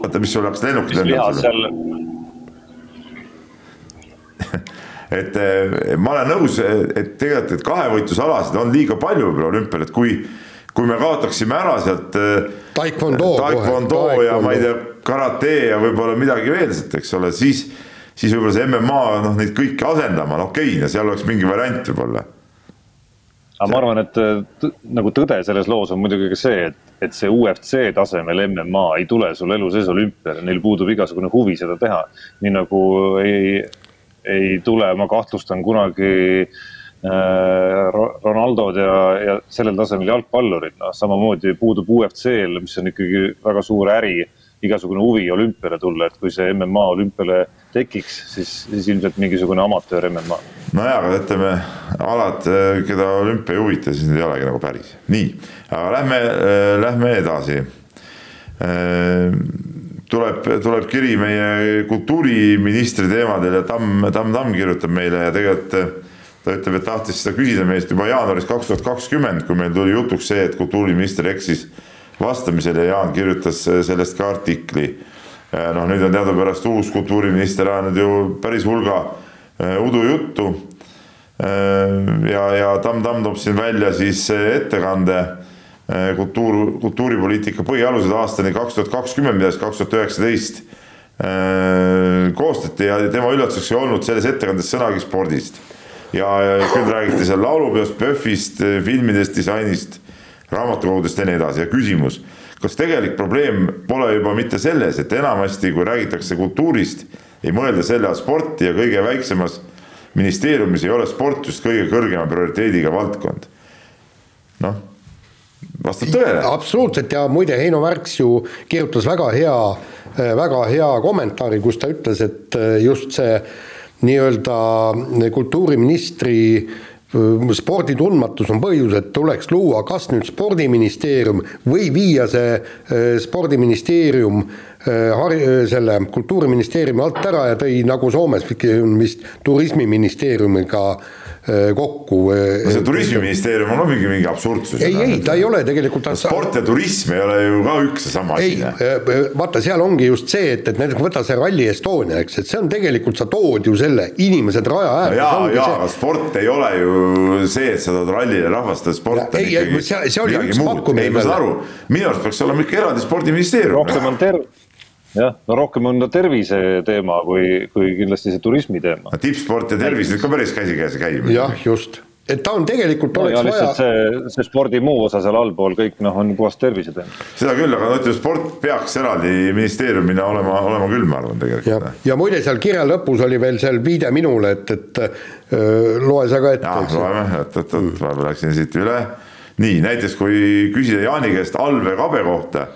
oota, mis sul hakkas lennukid lendama? seal et eh, ma olen nõus, et tegelikult, et kahevõitlusalasid on liiga palju võib-olla olümpial, et kui, kui me kaotaksime ära sealt eh, taekwondo, taekwondo ja ma ei tea, karate ja võib-olla midagi veel sealt, eks ole, siis siis võib-olla see MMA noh, neid kõiki asendama, no okei okay,, seal oleks mingi variant võib-olla. aga ma arvan, et nagu tõde selles loos on muidugi ka see, et, et see UFC tasemel MMA ei tule sul elu sees olümpiale, neil puudub igasugune huvi seda teha. nii nagu ei, ei tule, ma kahtlustan kunagi äh, Ronaldod ja, ja sellel tasemel jalgpallurid, noh samamoodi puudub UFC-l, mis on ikkagi väga suur äri igasugune huvi olümpiale tulla, et kui see MMA olümpiale tekiks, siis, siis ilmselt mingisugune amatöör MMA. nojah, aga ütleme alad, keda olümpia ei huvita, siis need ei olegi nagu päris. nii, aga lähme, lähme edasi. Tuleb, tuleb kiri meie kultuuriministri teemadel ja Tamm, Tamm Tamm kirjutab meile ja tegelikult ta ütleb, et tahtis seda küsida meist juba jaanuaris kaks tuhat kakskümmend, kui meil tuli jutuks see, et kultuuriminister eksis vastamisel ja Jaan kirjutas sellest ka artikli. noh, nüüd on teadupärast uus kultuuriminister ajanud ju päris hulga udujuttu. Ja, ja Tamm Tamm toob siin välja siis ettekande kultuur, kultuuripoliitika põhialused aastani kaks tuhat kakskümmend, mida siis kaks tuhat üheksateist koostati ja tema üllatuseks ei olnud selles ettekandes sõnagi spordist. ja küll räägiti seal laulupeost, PÖFFist, filmidest, disainist raamatukogudest ja nii edasi ja küsimus, kas tegelik probleem pole juba mitte selles, et enamasti, kui räägitakse kultuurist, ei mõelda selle all sporti ja kõige väiksemas ministeeriumis ei ole sport just kõige kõrgema prioriteediga valdkond. noh, vastab tõele. absoluutselt ja muide, Heino Värks ju kirjutas väga hea, väga hea kommentaari, kus ta ütles, et just see nii-öelda kultuuriministri spordi tundmatus on põhjus, et tuleks luua kas nüüd spordiministeerium või viia see spordiministeerium hari-, selle kultuuriministeeriumi alt ära ja tõi nagu Soomes vist turismiministeeriumiga kokku. no see turismiministeerium on mingi, mingi absurdsus. ei, ei, ta ei ole tegelikult. sport ja turism ei ole ju ka üks ja sama asi. ei, vaata, seal ongi just see, et, et näiteks võta see Rally Estonia, eks, et see on tegelikult, sa tood ju selle inimesed raja äärde. ja, ja, aga sport ei ole ju see, et sa tood rallile rahvast, sport on ikkagi. see, see oli üks pakkumine. ei, ma saan aru, minu arust peaks olema ikka eraldi spordiministeerium. rohkem on ter-, jah, no rohkem on ta tervise teema kui, kui kindlasti see turismi teema. tippsport ja tervis nüüd ka päris käsikäes ei käi. jah, just, et ta on tegelikult no, oleks vaja. see, see spordi muu osa seal allpool kõik noh, on puhas tervise teema. seda küll, aga no ütleme, sport peaks eraldi ministeeriumina olema, olema küll, ma arvan tegelikult. ja, ja muide, seal kirja lõpus oli veel seal viide minule, et, et öö, loe sa ka ette. jah, loeme, et, et, et vahepeal läksin siit üle. nii näiteks, kui küsida Jaani käest Alve Kabe kohta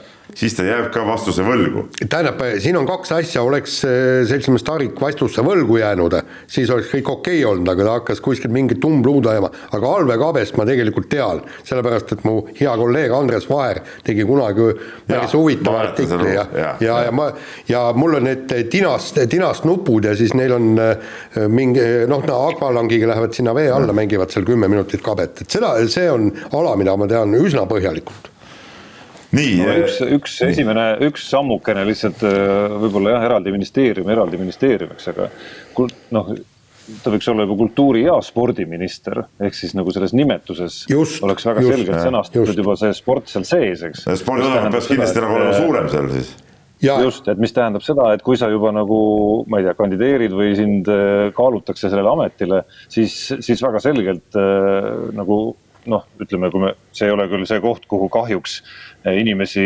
siis ta jääb ka vastuse võlgu. tähendab, siin on kaks asja, oleks äh, seltsimees Tarik vastuse võlgu jäänud, siis oleks kõik okei okay olnud, aga ta hakkas kuskilt mingit umbluud ajama, aga Alve Kabest ma tegelikult tean, sellepärast et mu hea kolleeg Andres Vaher tegi kunagi päris huvitava artikli ja, ja, ja, ja ma, ja mul on need tinast, tinast nupud ja siis neil on äh, mingi noh, no akvalangiga lähevad sinna vee alla, mängivad seal kümme minutit kabet, et seda, see on ala, mida ma tean üsna põhjalikult nii no,. üks, üks nii. esimene, üks sammukene lihtsalt äh, võib-olla jah, eraldi ministeerium, eraldi ministeeriumiks, aga noh, ta võiks olla juba kultuuri ja spordiminister, ehk siis nagu selles nimetuses just, oleks väga just, selgelt sõnastatud juba see sport seal sees, eks. spordiosakond peaks kindlasti nagu olema suurem seal siis. Ja. just, et mis tähendab seda, et kui sa juba nagu, ma ei tea, kandideerid või sind äh, kaalutakse sellele ametile, siis, siis väga selgelt äh, nagu noh, ütleme, kui me, see ei ole küll see koht, kuhu kahjuks inimesi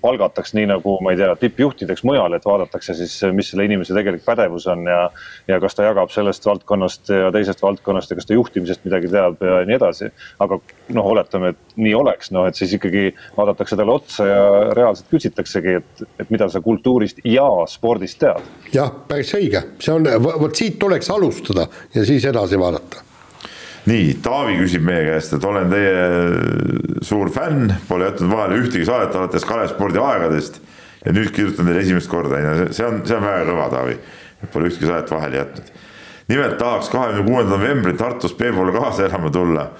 palgataks nii nagu, ma ei tea, tippjuhtideks mujal, et vaadatakse siis, mis selle inimese tegelik pädevus on ja. ja kas ta jagab sellest valdkonnast ja teisest valdkonnast ja kas ta juhtimisest midagi teab ja nii edasi. aga noh, oletame, et nii oleks, noh, et siis ikkagi vaadatakse talle otsa ja reaalselt küsitaksegi, et, et mida sa kultuurist ja spordist tead. jah, päris õige, see on, vot siit tuleks alustada ja siis edasi vaadata nii, Taavi küsib meie käest, et olen teie suur fänn, pole jätnud vahele ühtegi saadet alates Kalev spordi aegadest ja nüüd kirjutan teile esimest korda, see on, see on väga kõva, Taavi, pole ühtegi saadet vahele jätnud. nimelt tahaks kahekümne kuuendal novembril Tartus Peepule kaasa elama tulla.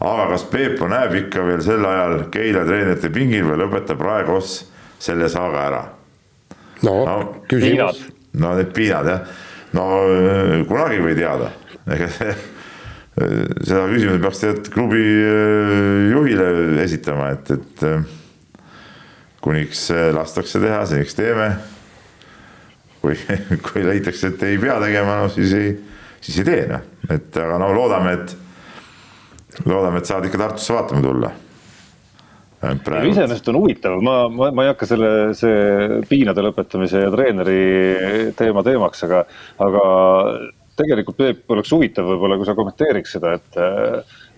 aga kas Peepo näeb ikka veel sel ajal Keila treenerite pingil või lõpetab Raekoss selle saaga ära? no, no küsimus. no need piinad jah, no kunagi ei või teada ega see seda küsimust peaks tegelikult klubi äh, juhile esitama, et, et äh, kuniks lastakse teha, seniks teeme. kui, kui leitakse, et ei pea tegema, no siis ei, siis ei tee noh, et aga no loodame, et loodame, et saavad ikka Tartusse vaatama tulla. Iseenesest on huvitav, ma, ma, ma ei hakka selle, see piinade lõpetamise ja treeneri teema teemaks, aga, aga tegelikult Peep oleks huvitav võib-olla, kui sa kommenteeriks seda, et,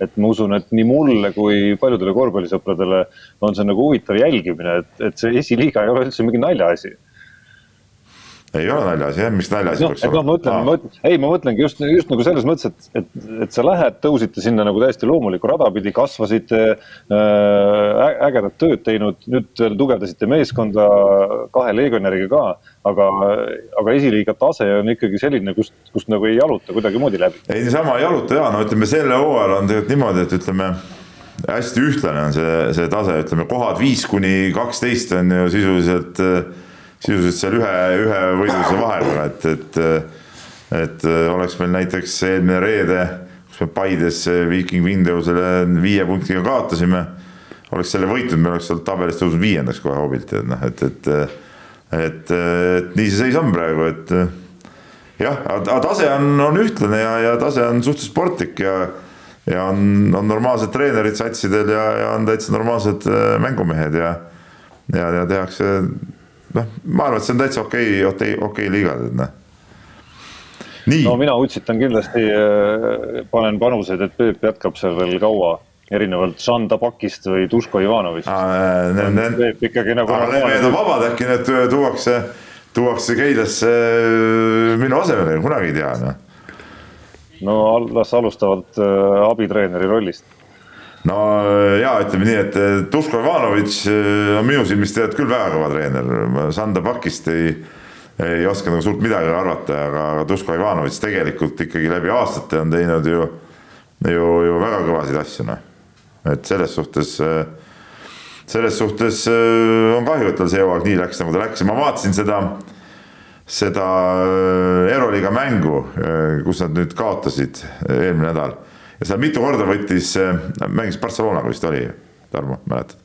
et ma usun, et nii mulle kui paljudele korvpallisõpradele on see nagu huvitav jälgimine, et, et see esiliiga ei ole üldse mingi naljaasi. Ei ole naljaasi jah, miks naljaasi no, peaks olema? ma mõtlen, ma mõtlen, ei, ma mõtlengi just, just nagu selles mõttes, et, et, et sa lähed, tõusite sinna nagu täiesti loomulikku rada pidi, kasvasite äh,, ägedat tööd teinud, nüüd tugevdasite meeskonda kahe legionäriga ka, aga, aga esiliiga tase on ikkagi selline, kust, kust nagu ei jaluta kuidagimoodi läbi. ei, niisama ei jaluta ja no ütleme, sel hooajal on tegelikult niimoodi, et ütleme hästi ühtlane on see, see tase, ütleme kohad viis kuni kaksteist on ju sisuliselt sisuliselt seal ühe, ühe võidluse vahel, et, et, et oleks meil näiteks eelmine reede, kus me Paides Viiking Windows-ile viie punktiga kaotasime, oleks selle võitnud, me oleks sealt tabelis tõusnud viiendaks kohe hoobilt, et noh, et, et, et, et nii see seis on praegu, et jah, aga tase on, on ühtlane ja, ja tase on suhteliselt sportlik ja ja on, on normaalsed treenerid satsidel ja, ja on täitsa normaalsed mängumehed ja ja, ja tehakse noh, ma arvan, et see on täitsa okei okay,, okei okay,, okei okay liiga, et noh. Nii. no mina utsitan kindlasti, äh, panen panuseid, et Peep jätkab seal veel kaua erinevalt Žan Tabakist või Duško Ivanovist. Peep ikkagi nagu. aga need on vabad, äkki need tuuakse, tuuakse Keilasse äh, minu asemele, kunagi ei tea noh. no las alustavad äh, abitreeneri rollist no ja ütleme nii, et Duško Ivanovitš on minu silmis tegelikult küll väga kõva treener, Sander Pakist ei, ei oska nagu suurt midagi arvata, aga Duško Ivanovitš tegelikult ikkagi läbi aastate on teinud ju, ju, ju väga kõvasid asju, noh. Et selles suhtes, selles suhtes eh, on kahju, et tal see hooaeg nii läks, nagu ta läks. Ja ma vaatasin seda, seda eh, Euroliiga mängu, kus nad nüüd kaotasid eelmine nädal. Ja seal mitu korda võttis, äh, mängis Barcelonaga vist oli, Tarmo, mäletad?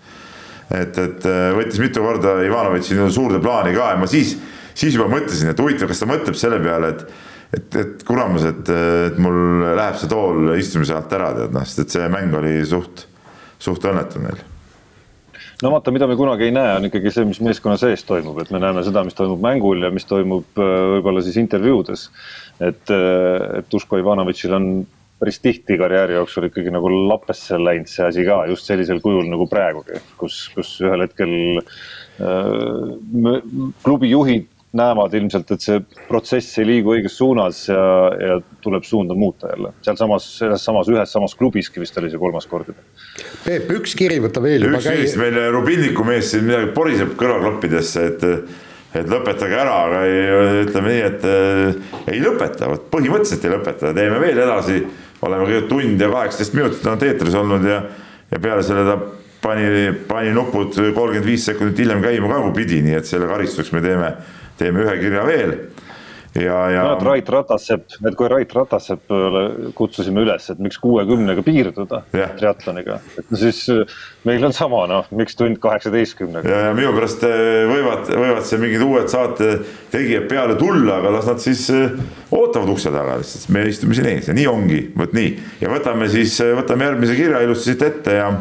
et, et äh, võttis mitu korda Ivanovitši suurde plaani ka. Ja ma siis, siis juba mõtlesin, et huvitav, kas ta mõtleb selle peale, et et, et kuramus, et, et mul läheb see tool istumise alt ära, tead noh, sest et see mäng oli suht, suht õnnetu neil no vaata, mida me kunagi ei näe, on ikkagi see, mis meeskonna sees toimub, et me näeme seda, mis toimub mängul ja mis toimub äh, võib-olla siis intervjuudes. et, et Usko Ivanovitšil on päris tihti karjääri jooksul ikkagi nagu lappesse läinud see asi ka just sellisel kujul nagu praegugi, kus, kus ühel hetkel äh, klubi juhid näevad ilmselt, et see protsess ei liigu õiges suunas ja, ja tuleb suunda muuta jälle. sealsamas, selles samas, ühes samas klubiski vist oli see kolmas kord juba. Peep, üks kiri võta veel. üks käi... vist meil Rubinniku mees siin midagi poriseb kõrvaklappidesse, et et lõpetage ära, aga ei, ütleme nii, et äh, ei lõpeta, vot põhimõtteliselt ei lõpeta, teeme veel edasi oleme kõigepealt tund ja kaheksateist minutit olnud eetris olnud ja, ja peale selle ta pani, pani nupud kolmkümmend viis sekundit hiljem käima ka, kui pidi, nii et selle karistuseks me teeme, teeme ühe kirja veel ja, ja. no et Rait Ratassepp, et kui Rait Ratasseppile kutsusime üles, et miks kuuekümnega piirduda yeah. triatloniga, et siis äh, meil on sama, noh, miks tund kaheksateistkümnega. ja, ja minu pärast äh, võivad, võivad siin mingid uued saate tegijad peale tulla, aga las nad siis äh, ootavad ukse taga lihtsalt, me istume siin ees ja nii ongi, vot nii. ja võtame siis, võtame järgmise kirja ilusti siit ette ja,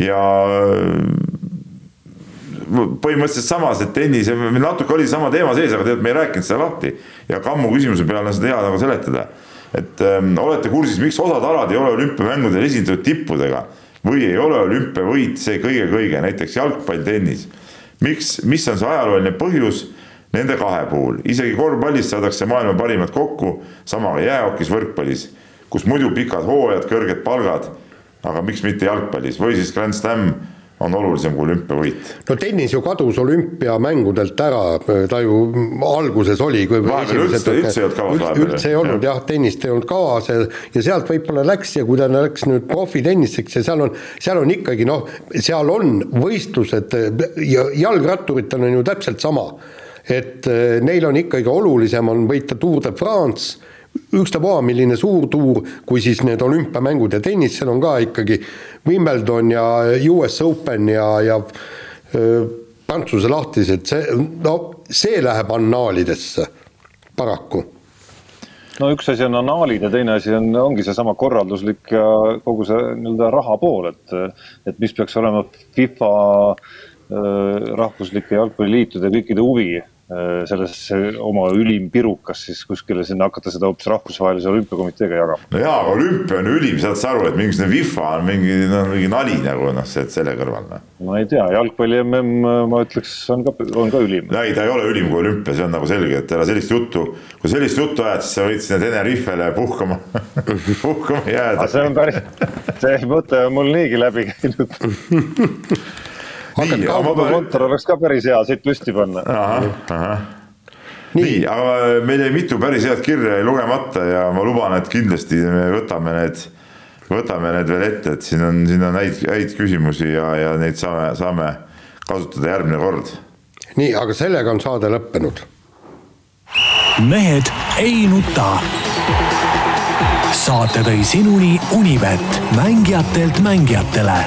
ja põhimõtteliselt samas, et tennis, natuke oli sama teema sees, aga tegelikult me ei rääkinud seda lahti. ja Kammu küsimuse peale on seda hea nagu seletada. et ähm, olete kursis, miks osad alad ei ole olümpiamängudel esindatud tippudega või ei ole olümpiavõit see kõige-kõige, näiteks jalgpall, tennis. miks, mis on see ajalooline põhjus nende kahe puhul, isegi korvpallis saadakse maailma parimad kokku, sama jäähokis, võrkpallis, kus muidu pikad hooajad, kõrged palgad. aga miks mitte jalgpallis või siis Grand Slam on olulisem kui olümpiavõit. no tennis ju kadus olümpiamängudelt ära, ta ju alguses oli. vahepeal üldse, üldse ei olnud kavas vahepeal. üldse ei olnud jah, tennist ei olnud kavas ja, ja sealt võib-olla läks ja kui ta läks nüüd profitenniseks ja seal on, seal on ikkagi noh, seal on võistlused ja jalgratturitel on ju täpselt sama. et eh, neil on ikkagi olulisem on võita Tour de France ükstapuha, milline suur tuur, kui siis need olümpiamängud ja tennisel on ka ikkagi Wimbledon ja US Open ja, ja Prantsuse lahtised, see no see läheb annaalidesse, paraku. No üks asi on anaalid ja teine asi on, ongi seesama korralduslik ja kogu see nii-öelda raha pool, et, et mis peaks olema FIFA rahvuslike jalgpalliliitude kõikide huvi sellesse oma ülim pirukas siis kuskile sinna hakata seda hoopis rahvusvahelise olümpiakomiteega jagama. no jaa, aga olümpia on ülim, saad sa aru, et mingisugune FIFA on mingi, noh, mingi nali nagu noh, see, selle kõrval noh. ma ei tea, jalgpalli mm ma ütleks, on ka, on ka ülim. ei, ta ei ole ülim kui olümpia, see on nagu selge, et ära sellist juttu, kui sellist juttu ajad, siis sa võid sinna Tenerifele puhkama puhkama jääda. see on päris, see mõte on mul niigi läbi käinud nii, aga kontor oleks ka päris hea siit püsti panna. nii, nii, aga meil jäi mitu päris head kirja lugemata ja ma luban, et kindlasti me võtame need, võtame need veel ette, et siin on, siin on häid, häid küsimusi ja, ja neid saame, saame kasutada järgmine kord. nii, aga sellega on saade lõppenud. mehed ei nuta. saate tõi sinuni Univet, mängijatelt mängijatele